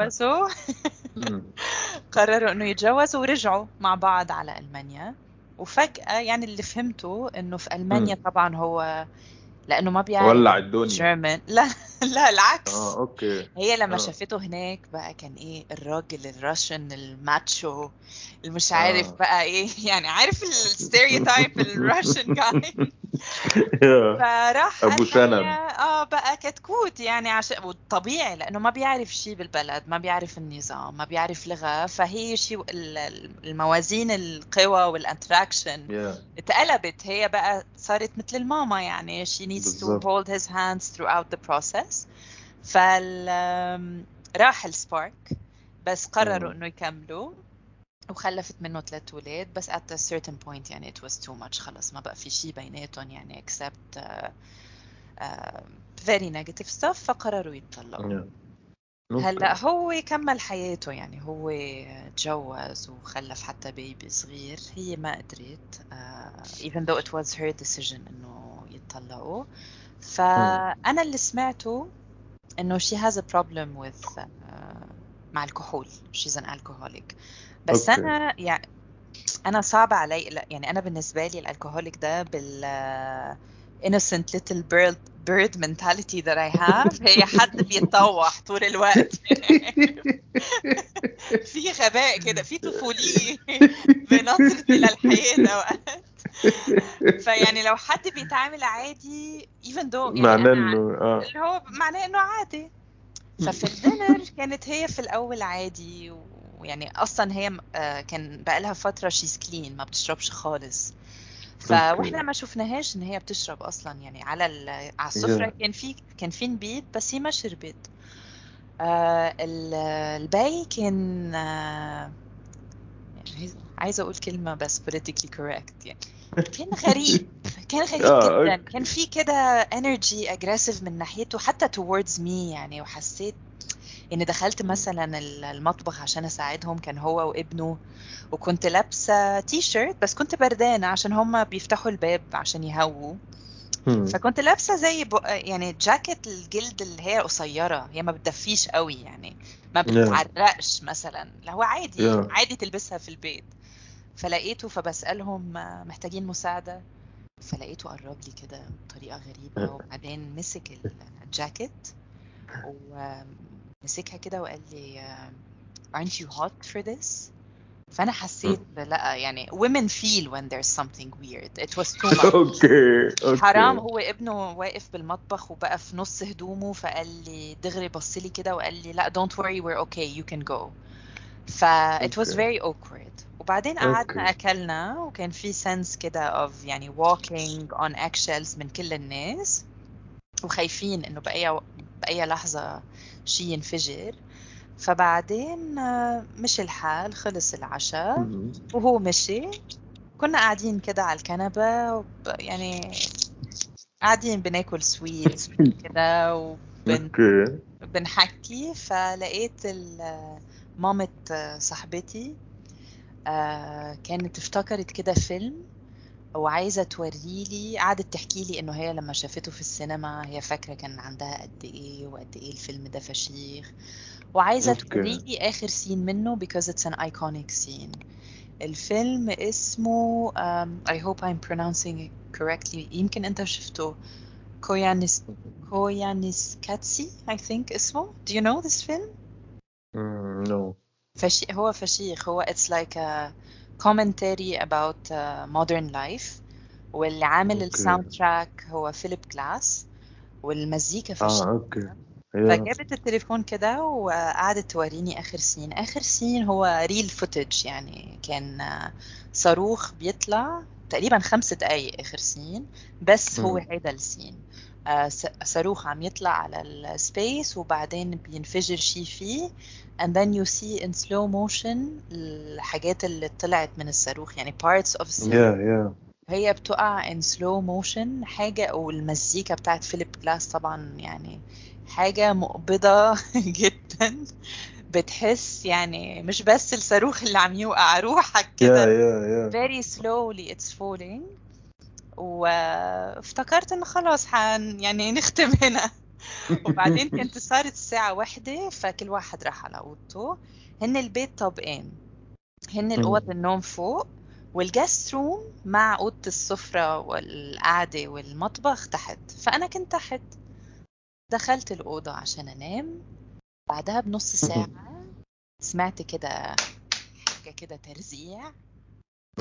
يتجوزوا. [laughs] [laughs] قرروا إنه يتجوزوا ورجعوا مع بعض على ألمانيا وفجأة يعني اللي فهمته إنه في ألمانيا. طبعا هو لأنه ما بيعرف ولع الدنيا. German لا. [laughs] لا العكس آه okay هي لما آه. شافته هناك بقى كان إيه الراجل ال Russian ال macho المش عارف آه. بقى إيه [laughs] يعني عارف ال stereotype ال Russian guy. فراح قال شنب. آه بقى كتكوت يعني عشان والطبيعي لأنه ما بيعرف شيء بالبلد ما بيعرف النظام ما بيعرف لغة فهي شيء ال- الموازين القوى والاتراكشن يا اتقلبت هي بقى صارت مثل الماما يعني she needs to بالظبط. hold his hands throughout the process فال آم، راح السبارك بس قرروا. إنه يكملوا وخلفت منه ثلاث ولاد بس at a certain point يعني it was too much خلص ما بقى في شيء بيناتهم يعني except uh, uh, very negative stuff فقرروا يتطلقوا. هلأ. هو كمل حياته يعني هو تجوز وخلف حتى بيبي صغير هي ما قدرت uh, even though it was her decision إنه يتطلقوا فأنا اللي سمعته إنه she has a problem with uh, مع الكحول. She's an alcoholic. بس أوكي. أنا يعني أنا صعب علي يعني أنا بالنسبة لي الالكهوليك ده بال uh, innocent little bird bird mentality that I have. [laughs] هي حد بيتطوح طول الوقت. [laughs] في غباء كده في طفولية بنظرتي وقت [laughs] فيعني لو حد بيتعامل عادي even though يعني معناه إنه آه. اللي هو معناه إنه عادي. ففي [laughs] الدينر كانت هي في الأول عادي ويعني أصلا هي آه، كان بقى لها فترة شيز كلين ما بتشربش خالص. فاحنا ما شفناهاش إن هي بتشرب أصلا يعني على ال- على السفرة Yeah. كان في كان في نبيت بس هي ما شربت. آه ال- الباقي كان آه يعني عايز- عايزة أقول كلمة بس politically correct يعني. [laughs] كان غريب كان غريب آه، جدا. كان في كده energy aggressive من ناحيته حتى towards me يعني وحسيت إني دخلت مثلا ال- المطبخ عشان أساعدهم كان هو وابنه وكنت لابسة تي شيرت بس كنت بردانة عشان هم بيفتحوا الباب عشان يهووا. فكنت لابسة زي ب... يعني جاكيت الجلد اللي هي قصيرة هي ما بتدفيش قوي يعني ما بتعرقش مثلا اللي هو عادي Yeah. عادي تلبسها في البيت فلقيته فبسألهم محتاجين مساعدة فلقيته قرب لي كده بطريقة غريبة وبعدين مسك الجاكيت ومسكها كده وقال لي آه، aren't you hot for this? فأنا حسيت لا يعني women feel when there's something weird. It was too much. okay okay. حرام هو ابنه واقف بالمطبخ وبقى في نص هدومه فقال لي دغري بص لي كده وقال لي لأ don't worry we're okay you can go. ف it was very awkward وبعدين قعدنا Okay. أكلنا وكان في sense كده of يعني walking on eggshells من كل الناس وخايفين إنه بأي بأي لحظة شيء ينفجر فبعدين آه، مشي الحال خلص العشاء مم. وهو مشي كنا قاعدين كده على الكنبة. يعني قاعدين بناكل سويت [laughs] كده وبن... بنحكي فلقيت ال- مامة صاحبتي آه، كانت افتكرت كده فيلم وعايزة توريلي قعدت تحكي لي إنه هي لما شافته في السينما هي فاكرة كان عندها قد إيه وقد إيه الفيلم ده فشيخ. وعايزة okay. توريلي آخر scene منه because it's an iconic scene. الفيلم اسمه um, I hope I'm pronouncing it correctly يمكن أنت شفته. Koyaanis Koyaanisqatsi I think اسمه. Do you know this film? no فشي هو فشيخ. هو it's like a commentary about uh, modern life. واللي عامل. ال soundtrack هو فيليب جلاس والمزيكا فشيخ آه okay. فجابت التليفون كده وقعدت توريني آخر scene آخر scene هو real footage يعني كان آه، صاروخ بيطلع تقريبا خمس دقايق آخر scene بس هو مم. هيدا ال scene. صاروخ عم يطلع على ال space وبعدين بينفجر شي فيه. And then you see in slow motion الحاجات اللي طلعت من الصاروخ يعني parts of the yeah yeah هي بتقع in slow motion. حاجة والمزيكا بتاعت فيليب كلاس طبعا يعني حاجة مقبضة [laughs] جدا. بتحس يعني مش بس الصاروخ اللي عم يوقع روحك كده. يا يا very slowly it's falling. وافتكرت انه خلاص حن يعني نختم هنا. [laughs] وبعدين كانت صارت الساعة واحدة فكل واحد راح على أوضته. هن البيت طابقين. هن الأوض النوم فوق وال guest room مع أوضة السفرة والقعدة والمطبخ تحت. فأنا كنت تحت. دخلت الأوضة عشان أنام. بعدها بنص ساعة سمعت كده حاجة كده ترزيع.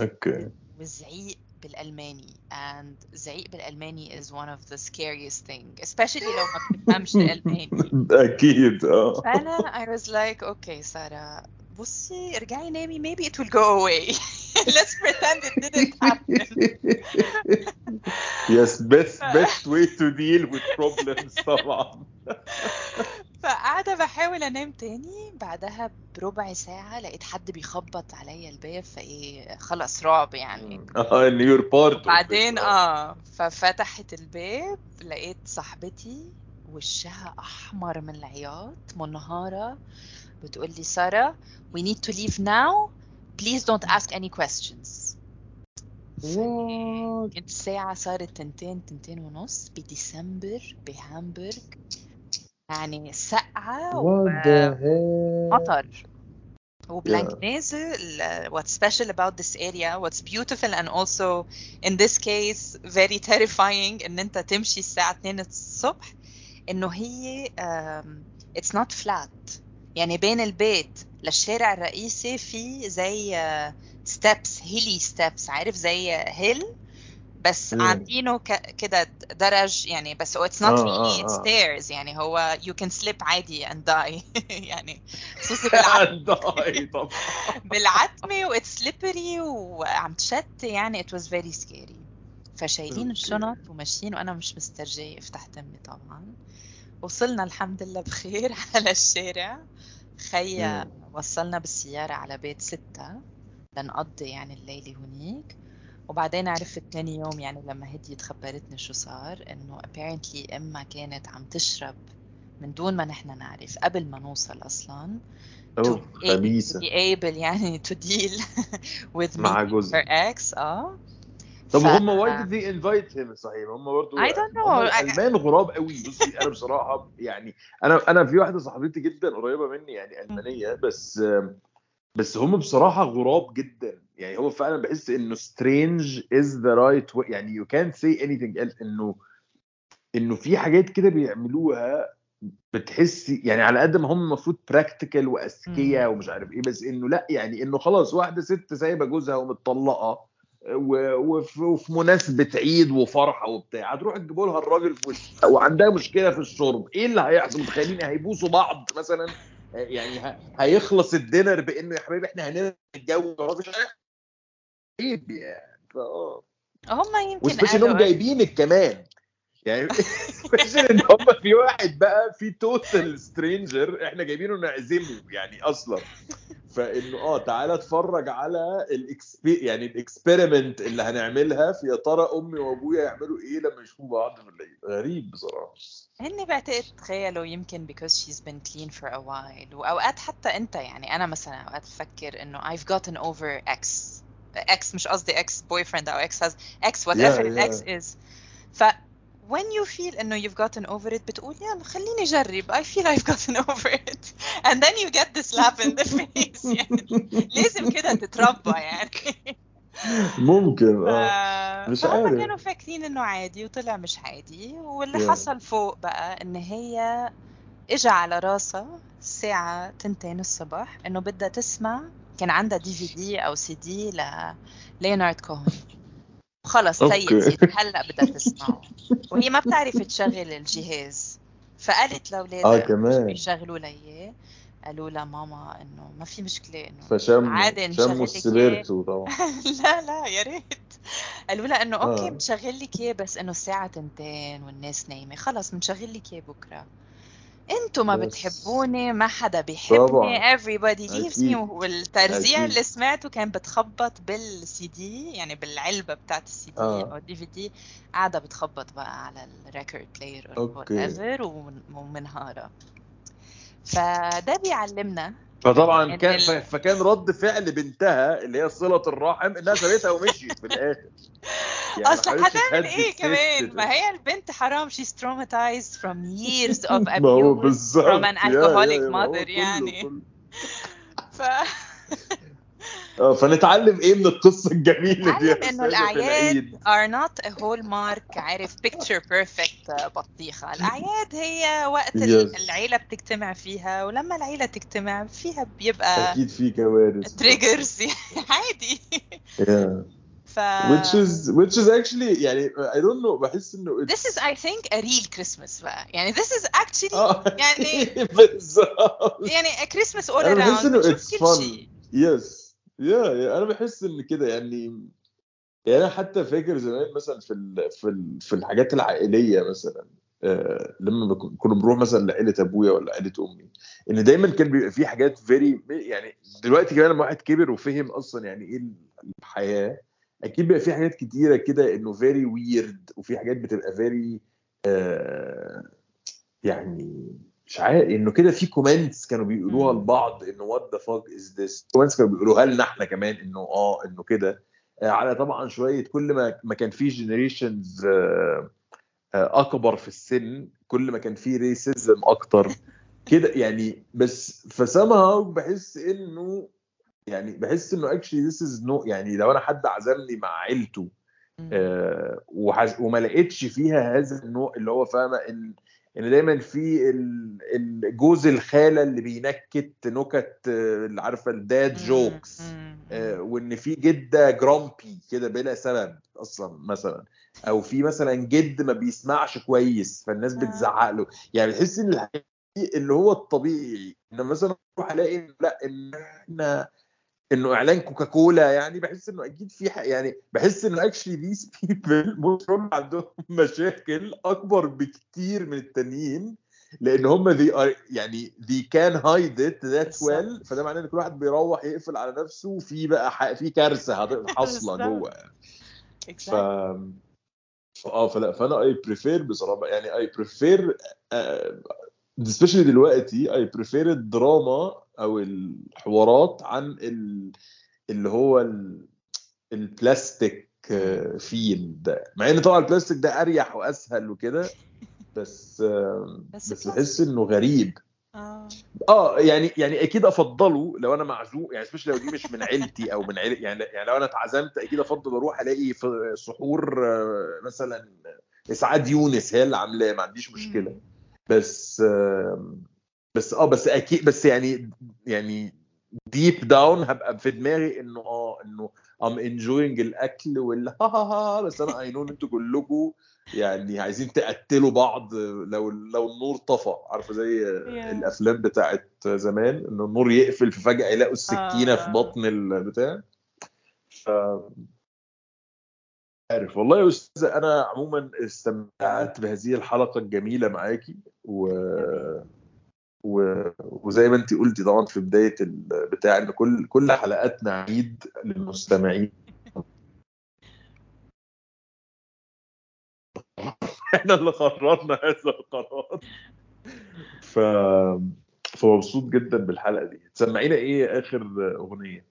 okay. وزعيق بالألماني and زعيق بالألماني is one of the scariest thing especially لو ما بتفهمش الألماني [laughs] اكيد اه فأنا I was like okay سارة بصي ارجعي نامي maybe it will go away [laughs] let's pretend it didn't happen yes best [laughs] best way to deal with problems طبعا فقاعدة بحاول أنام تاني بعدها بربع ساعة لقيت حد بيخبط عليا الباب فإيه خلاص رعب يعني. [laughs] آه إن يور بارت بعدين آه. ففتحت الباب لقيت صاحبتي وشها أحمر من العياط منهارة بتقول لي سارة we need to leave now. Please don't ask any questions. الساعة صارت تنتين تنتين ونص بديسمبر بهامبورغ يعني سقعة ومطر وبلانك نازل what's special about this area what's beautiful and also in this case very terrifying إن أنت تمشي الساعة 2 الصبح إنه هي um, it's not flat. يعني بين البيت للشارع الرئيسي في زي steps hilly steps عارف زي hill بس مم. عاملينه كده درج يعني بس really آه، it's آه. stairs يعني هو you can slip عادي and die [laughs] يعني خصوصي [laughs] بالعتمة ضاي طبعا [laughs] بالعتمة و it's slippery وعم تشت يعني it was very scary فشايلين. الشنط وماشيين وأنا مش مسترجية افتح تمي طبعا وصلنا الحمد لله بخير على الشارع خيا. وصلنا بالسيارة على بيت ستة لنقضي يعني الليلة هنيك وبعدين عرفت تاني يوم يعني لما هديت خبرتني شو صار إنه apparently امها كانت عم تشرب من دون ما نحن نعرف قبل ما نوصل أصلا to خبيثة. be able يعني to deal [laughs] with مع جوزها. her ex آه. طب ف- هم why did they invite him صحيح هم برضه I don't know. هم I- الألمان غراب قوي. بصي أنا بصراحة يعني أنا أنا في واحدة صاحبتي جدا قريبة مني يعني ألمانية بس بس هم بصراحة غراب جدا. يعني هو فعلا بحس إنه is the right way. يعني you can't say anything else. إنه إنه في حاجات كده بيعملوها بتحسي يعني على قد ما هم المفروض براكتيكال وأذكياء ومش عارف إيه بس إنه لأ يعني إنه خلاص واحدة ست سايبة جوزها ومتطلقة وفي مناسبة عيد وفرحة وبتاع. هتروح تجيبوا لها الراجل في وشها وعندها مشكلة في الشرب. إيه اللي هيحصل؟ متخيلين هيبوسوا بعض مثلا؟ يعني هيخلص الدينر بإنه يا حبيبي إحنا هنتجوز مفيش عيب يعني فاه هم يمكن و special انهم جايبينك كمان يعني [laughs] special إن هم في واحد بقى في total stranger إحنا جايبينه نعزمه يعني أصلا. فإنه آه تعالى اتفرج على ال experi يعني ال experiment اللي هنعملها في يا ترى أمي وأبويا يعملوا إيه لما يشوفوا بعض في الليل غريب بصراحة. هني بعتقد تخيلوا يمكن because she's been clean for a while. وأوقات حتى أنت يعني أنا مثلا أوقات بفكر إنه I've gotten over ex ex مش قصدي ex boyfriend أو ex has ex whatever Yeah, the ex is. ف when you feel إنه you've gotten over it بتقول يلا خليني أجرب. I feel I've gotten [laughs] over it. And then you get the slap in the [laughs] face. يعني لازم كده تتربى يعني. [laughs] ممكن. آه. مش عارف. كانوا فاكرين إنه عادي وطلع مش عادي. واللي Yeah. حصل فوق بقى إن هي اجى على راسها الساعة تنتين الصبح إنه بدها تسمع كان عندها DVD أو سي دي لليونارد كوهن وخلص okay. سيدتي هلأ بدها تسمعه. وهي ما بتعرف تشغل الجهاز. فقالت لاولادها آه كمان. يشغلوا لي إياه قالوا لها ماما إنه ما في مشكلة إنه فشموا عادي شموا السبيرتو طبعا. [laughs] لا لا يا ريت. قالوا لها إنه okay آه. بنشغل لك إياه بس إنه الساعة تنتين والناس نايمة. خلص بنشغل لك إياه بكرة. أنتوا ما بتحبوني ما حدا بيحبني everybody leaves me والترزيع. اللي سمعته كان بتخبط بالسي دي يعني بالعلبة بتاعت السي دي آه. أو ال DVD قاعدة بتخبط بقى على ال record player أو okay. whatever ومن- ومنهارة فده بيعلمنا فطبعا إن كان فكان رد فعل بنتها اللي هي صلة الرحم إنها سابتها ومشيت في الآخر يعني اصل هتعمل إيه. كمان ما هي البنت حرام she's traumatized from years of [laughs] ما هو abuse بالظبط from an يا- يا- alcoholic يا- ما هو mother يعني. ف فنتعلم إيه من القصة الجميلة دي إنه الأعياد العيد؟ are not a hallmark عارف؟ picture perfect بطيخة. الأعياد هي وقت Yes. العيلة بتجتمع فيها ولما العيلة تجتمع فيها بيبقى أكيد في كوارث. تريجرز [laughs] عادي. Yeah. ف which is which is actually يعني I don't know بحس إنه it's- this is I think a real Christmas بقى. يعني this is actually آه. يعني- [laughs] يعني a Christmas all بحس around. إنه بتشوف it's fun. شيء yes يا أنا بحس إن كده يعني يعني أنا حتى فاكر زمان مثلا في ال... في ال... في الحاجات العائلية مثلا آه لما كنا بنروح مثلا لعيلة أبويا ولا عيلة أمي إن دايما كان بيبقى في حاجات very يعني دلوقتي كمان لما واحد كبر وفهم أصلا يعني إيه الحياة أكيد بيبقى في حاجات كتيرة كده إنه very weird وفي حاجات بتبقى very آه يعني مش عارف إنه كده في comments كانوا بيقولوها. لبعض إنه what the fuck is this comments كانوا بيقولوها لنا إحنا كمان إنه آه إنه كده آه، على طبعا شوية كل ما ما كان في generations أكبر في السن كل ما كان في racism أكتر كده يعني بس فسامها بحس إنه يعني بحس إنه actually this is no يعني لو أنا حد عزمني مع عيلته. آه،. وما لقيتش فيها هذا النوع اللي هو فاهمة إن إن دايما في ال- الجوز الخالة اللي بينكت نكت آه، اللي عارفه ال dad jokes. آه، وإن في جدة grumpy كده بلا سبب أصلا مثلا أو في مثلا جد ما بيسمعش كويس فالناس آه. بتزعق له يعني بتحس إن اللي هو الطبيعي إن مثلا أروح ألاقي لأ إن إحنا إنه إعلان كوكاكولا يعني بحس إنه أكيد في يعني بحس إنه actually these people عندهم مشاكل أكبر بكتير من التانيين لأن هم they are يعني can hide it that بالظبط. well فده معناه إن كل واحد بيروح يقفل على نفسه وفي بقى في كارثة [laughs] حاصلة. جوه ف آه فلا فأنا I prefer بصراحة يعني I prefer specially دلوقتي I prefer الدراما أو الحوارات عن ال... اللي هو ال... البلاستيك feel ده مع إن طبعا البلاستيك ده أريح وأسهل وكده بس آه، بس بحس. إنه غريب آه. آه يعني يعني أكيد أفضله لو أنا معزوم يعني specially لو دي مش من عيلتي أو من عيلة يعني يعني لو أنا اتعزمت أكيد أفضل أروح ألاقي في سحور آه، مثلا إسعاد يونس هي اللي عاملاه ما عنديش مشكلة. بس آه، بس آه بس أكيد بس يعني يعني deep down هبقى في دماغي إنه آه إنه I'm enjoying الأكل وال [laughs] ها ها ها بس أنا I know إن أنتوا كلكم يعني عايزين تقتلوا بعض لو لو النور طفى عارفة زي Yeah. الأفلام بتاعت زمان إنه النور يقفل ففجأة يلاقوا السكينة في آه. بطن البتاع ف عارف والله يا أستاذة أنا عموما استمتعت بهذه الحلقة الجميلة معاكي و... و... وزي ما انت قلتي طبعا في بداية البتاع إن كل كل حلقاتنا عيد للمستمعين. [laughs] إحنا اللي قررنا هذا القرار. ف فمبسوط جدا بالحلقة دي. تسمعينا إيه آخر أغنية؟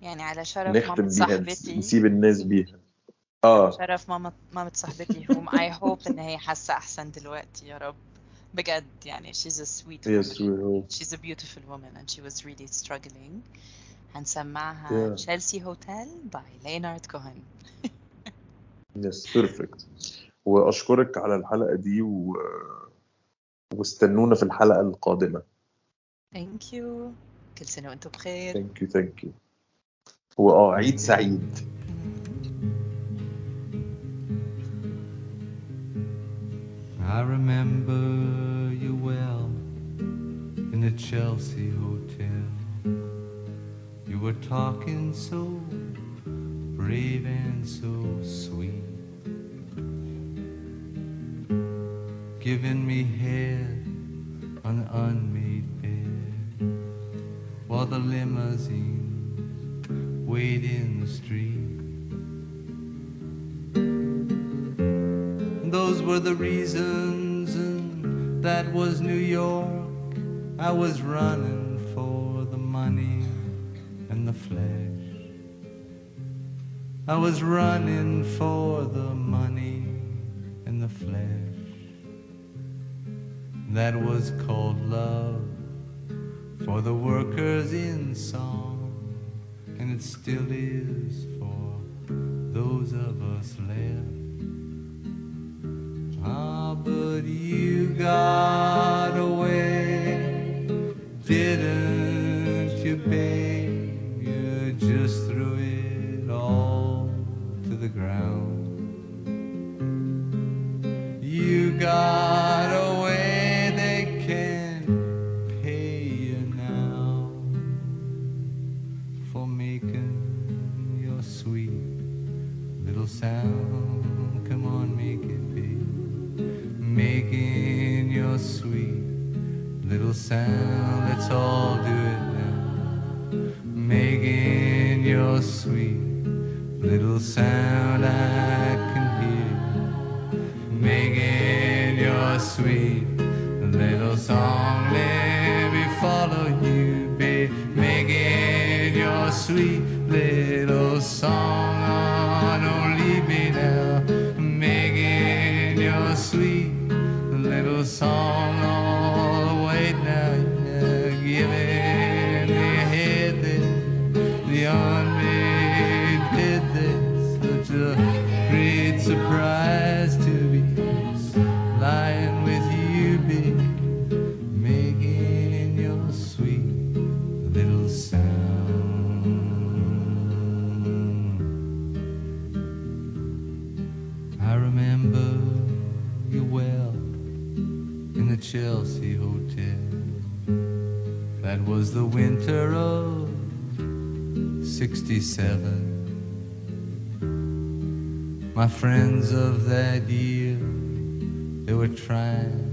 يعني على شرف نختم صاحبتي. نسيب الناس بيها. آه. شرف ماما مامة صاحبتي whom I hope إن هي حاسة أحسن دلوقتي يا رب. بجد يعني she's a sweet yes woman we hope she's a beautiful woman and she was really struggling هنسمعها Yeah. Chelsea Hotel by Leonard Cohen yes perfect واشكرك على الحلقة دي و... واستنونا في الحلقة القادمه thank you كل سنة وأنتم بخير thank you thank you واه عيد سعيد I remember you in the Chelsea Hotel. You were talking so brave and so sweet, giving me head on an unmade bed while the limousines wait in the street. Those were the reasons, and that was New York. I was running for the money and the flesh. I was running for the money and the flesh. That was called love for the workers in song, and it still is for those of us left. Ah, but you got away. Didn't you, babe? You just threw it all to the ground. You got. little sound. Let's all do it now. Making your sweet little sound. my friends of that year, they were trying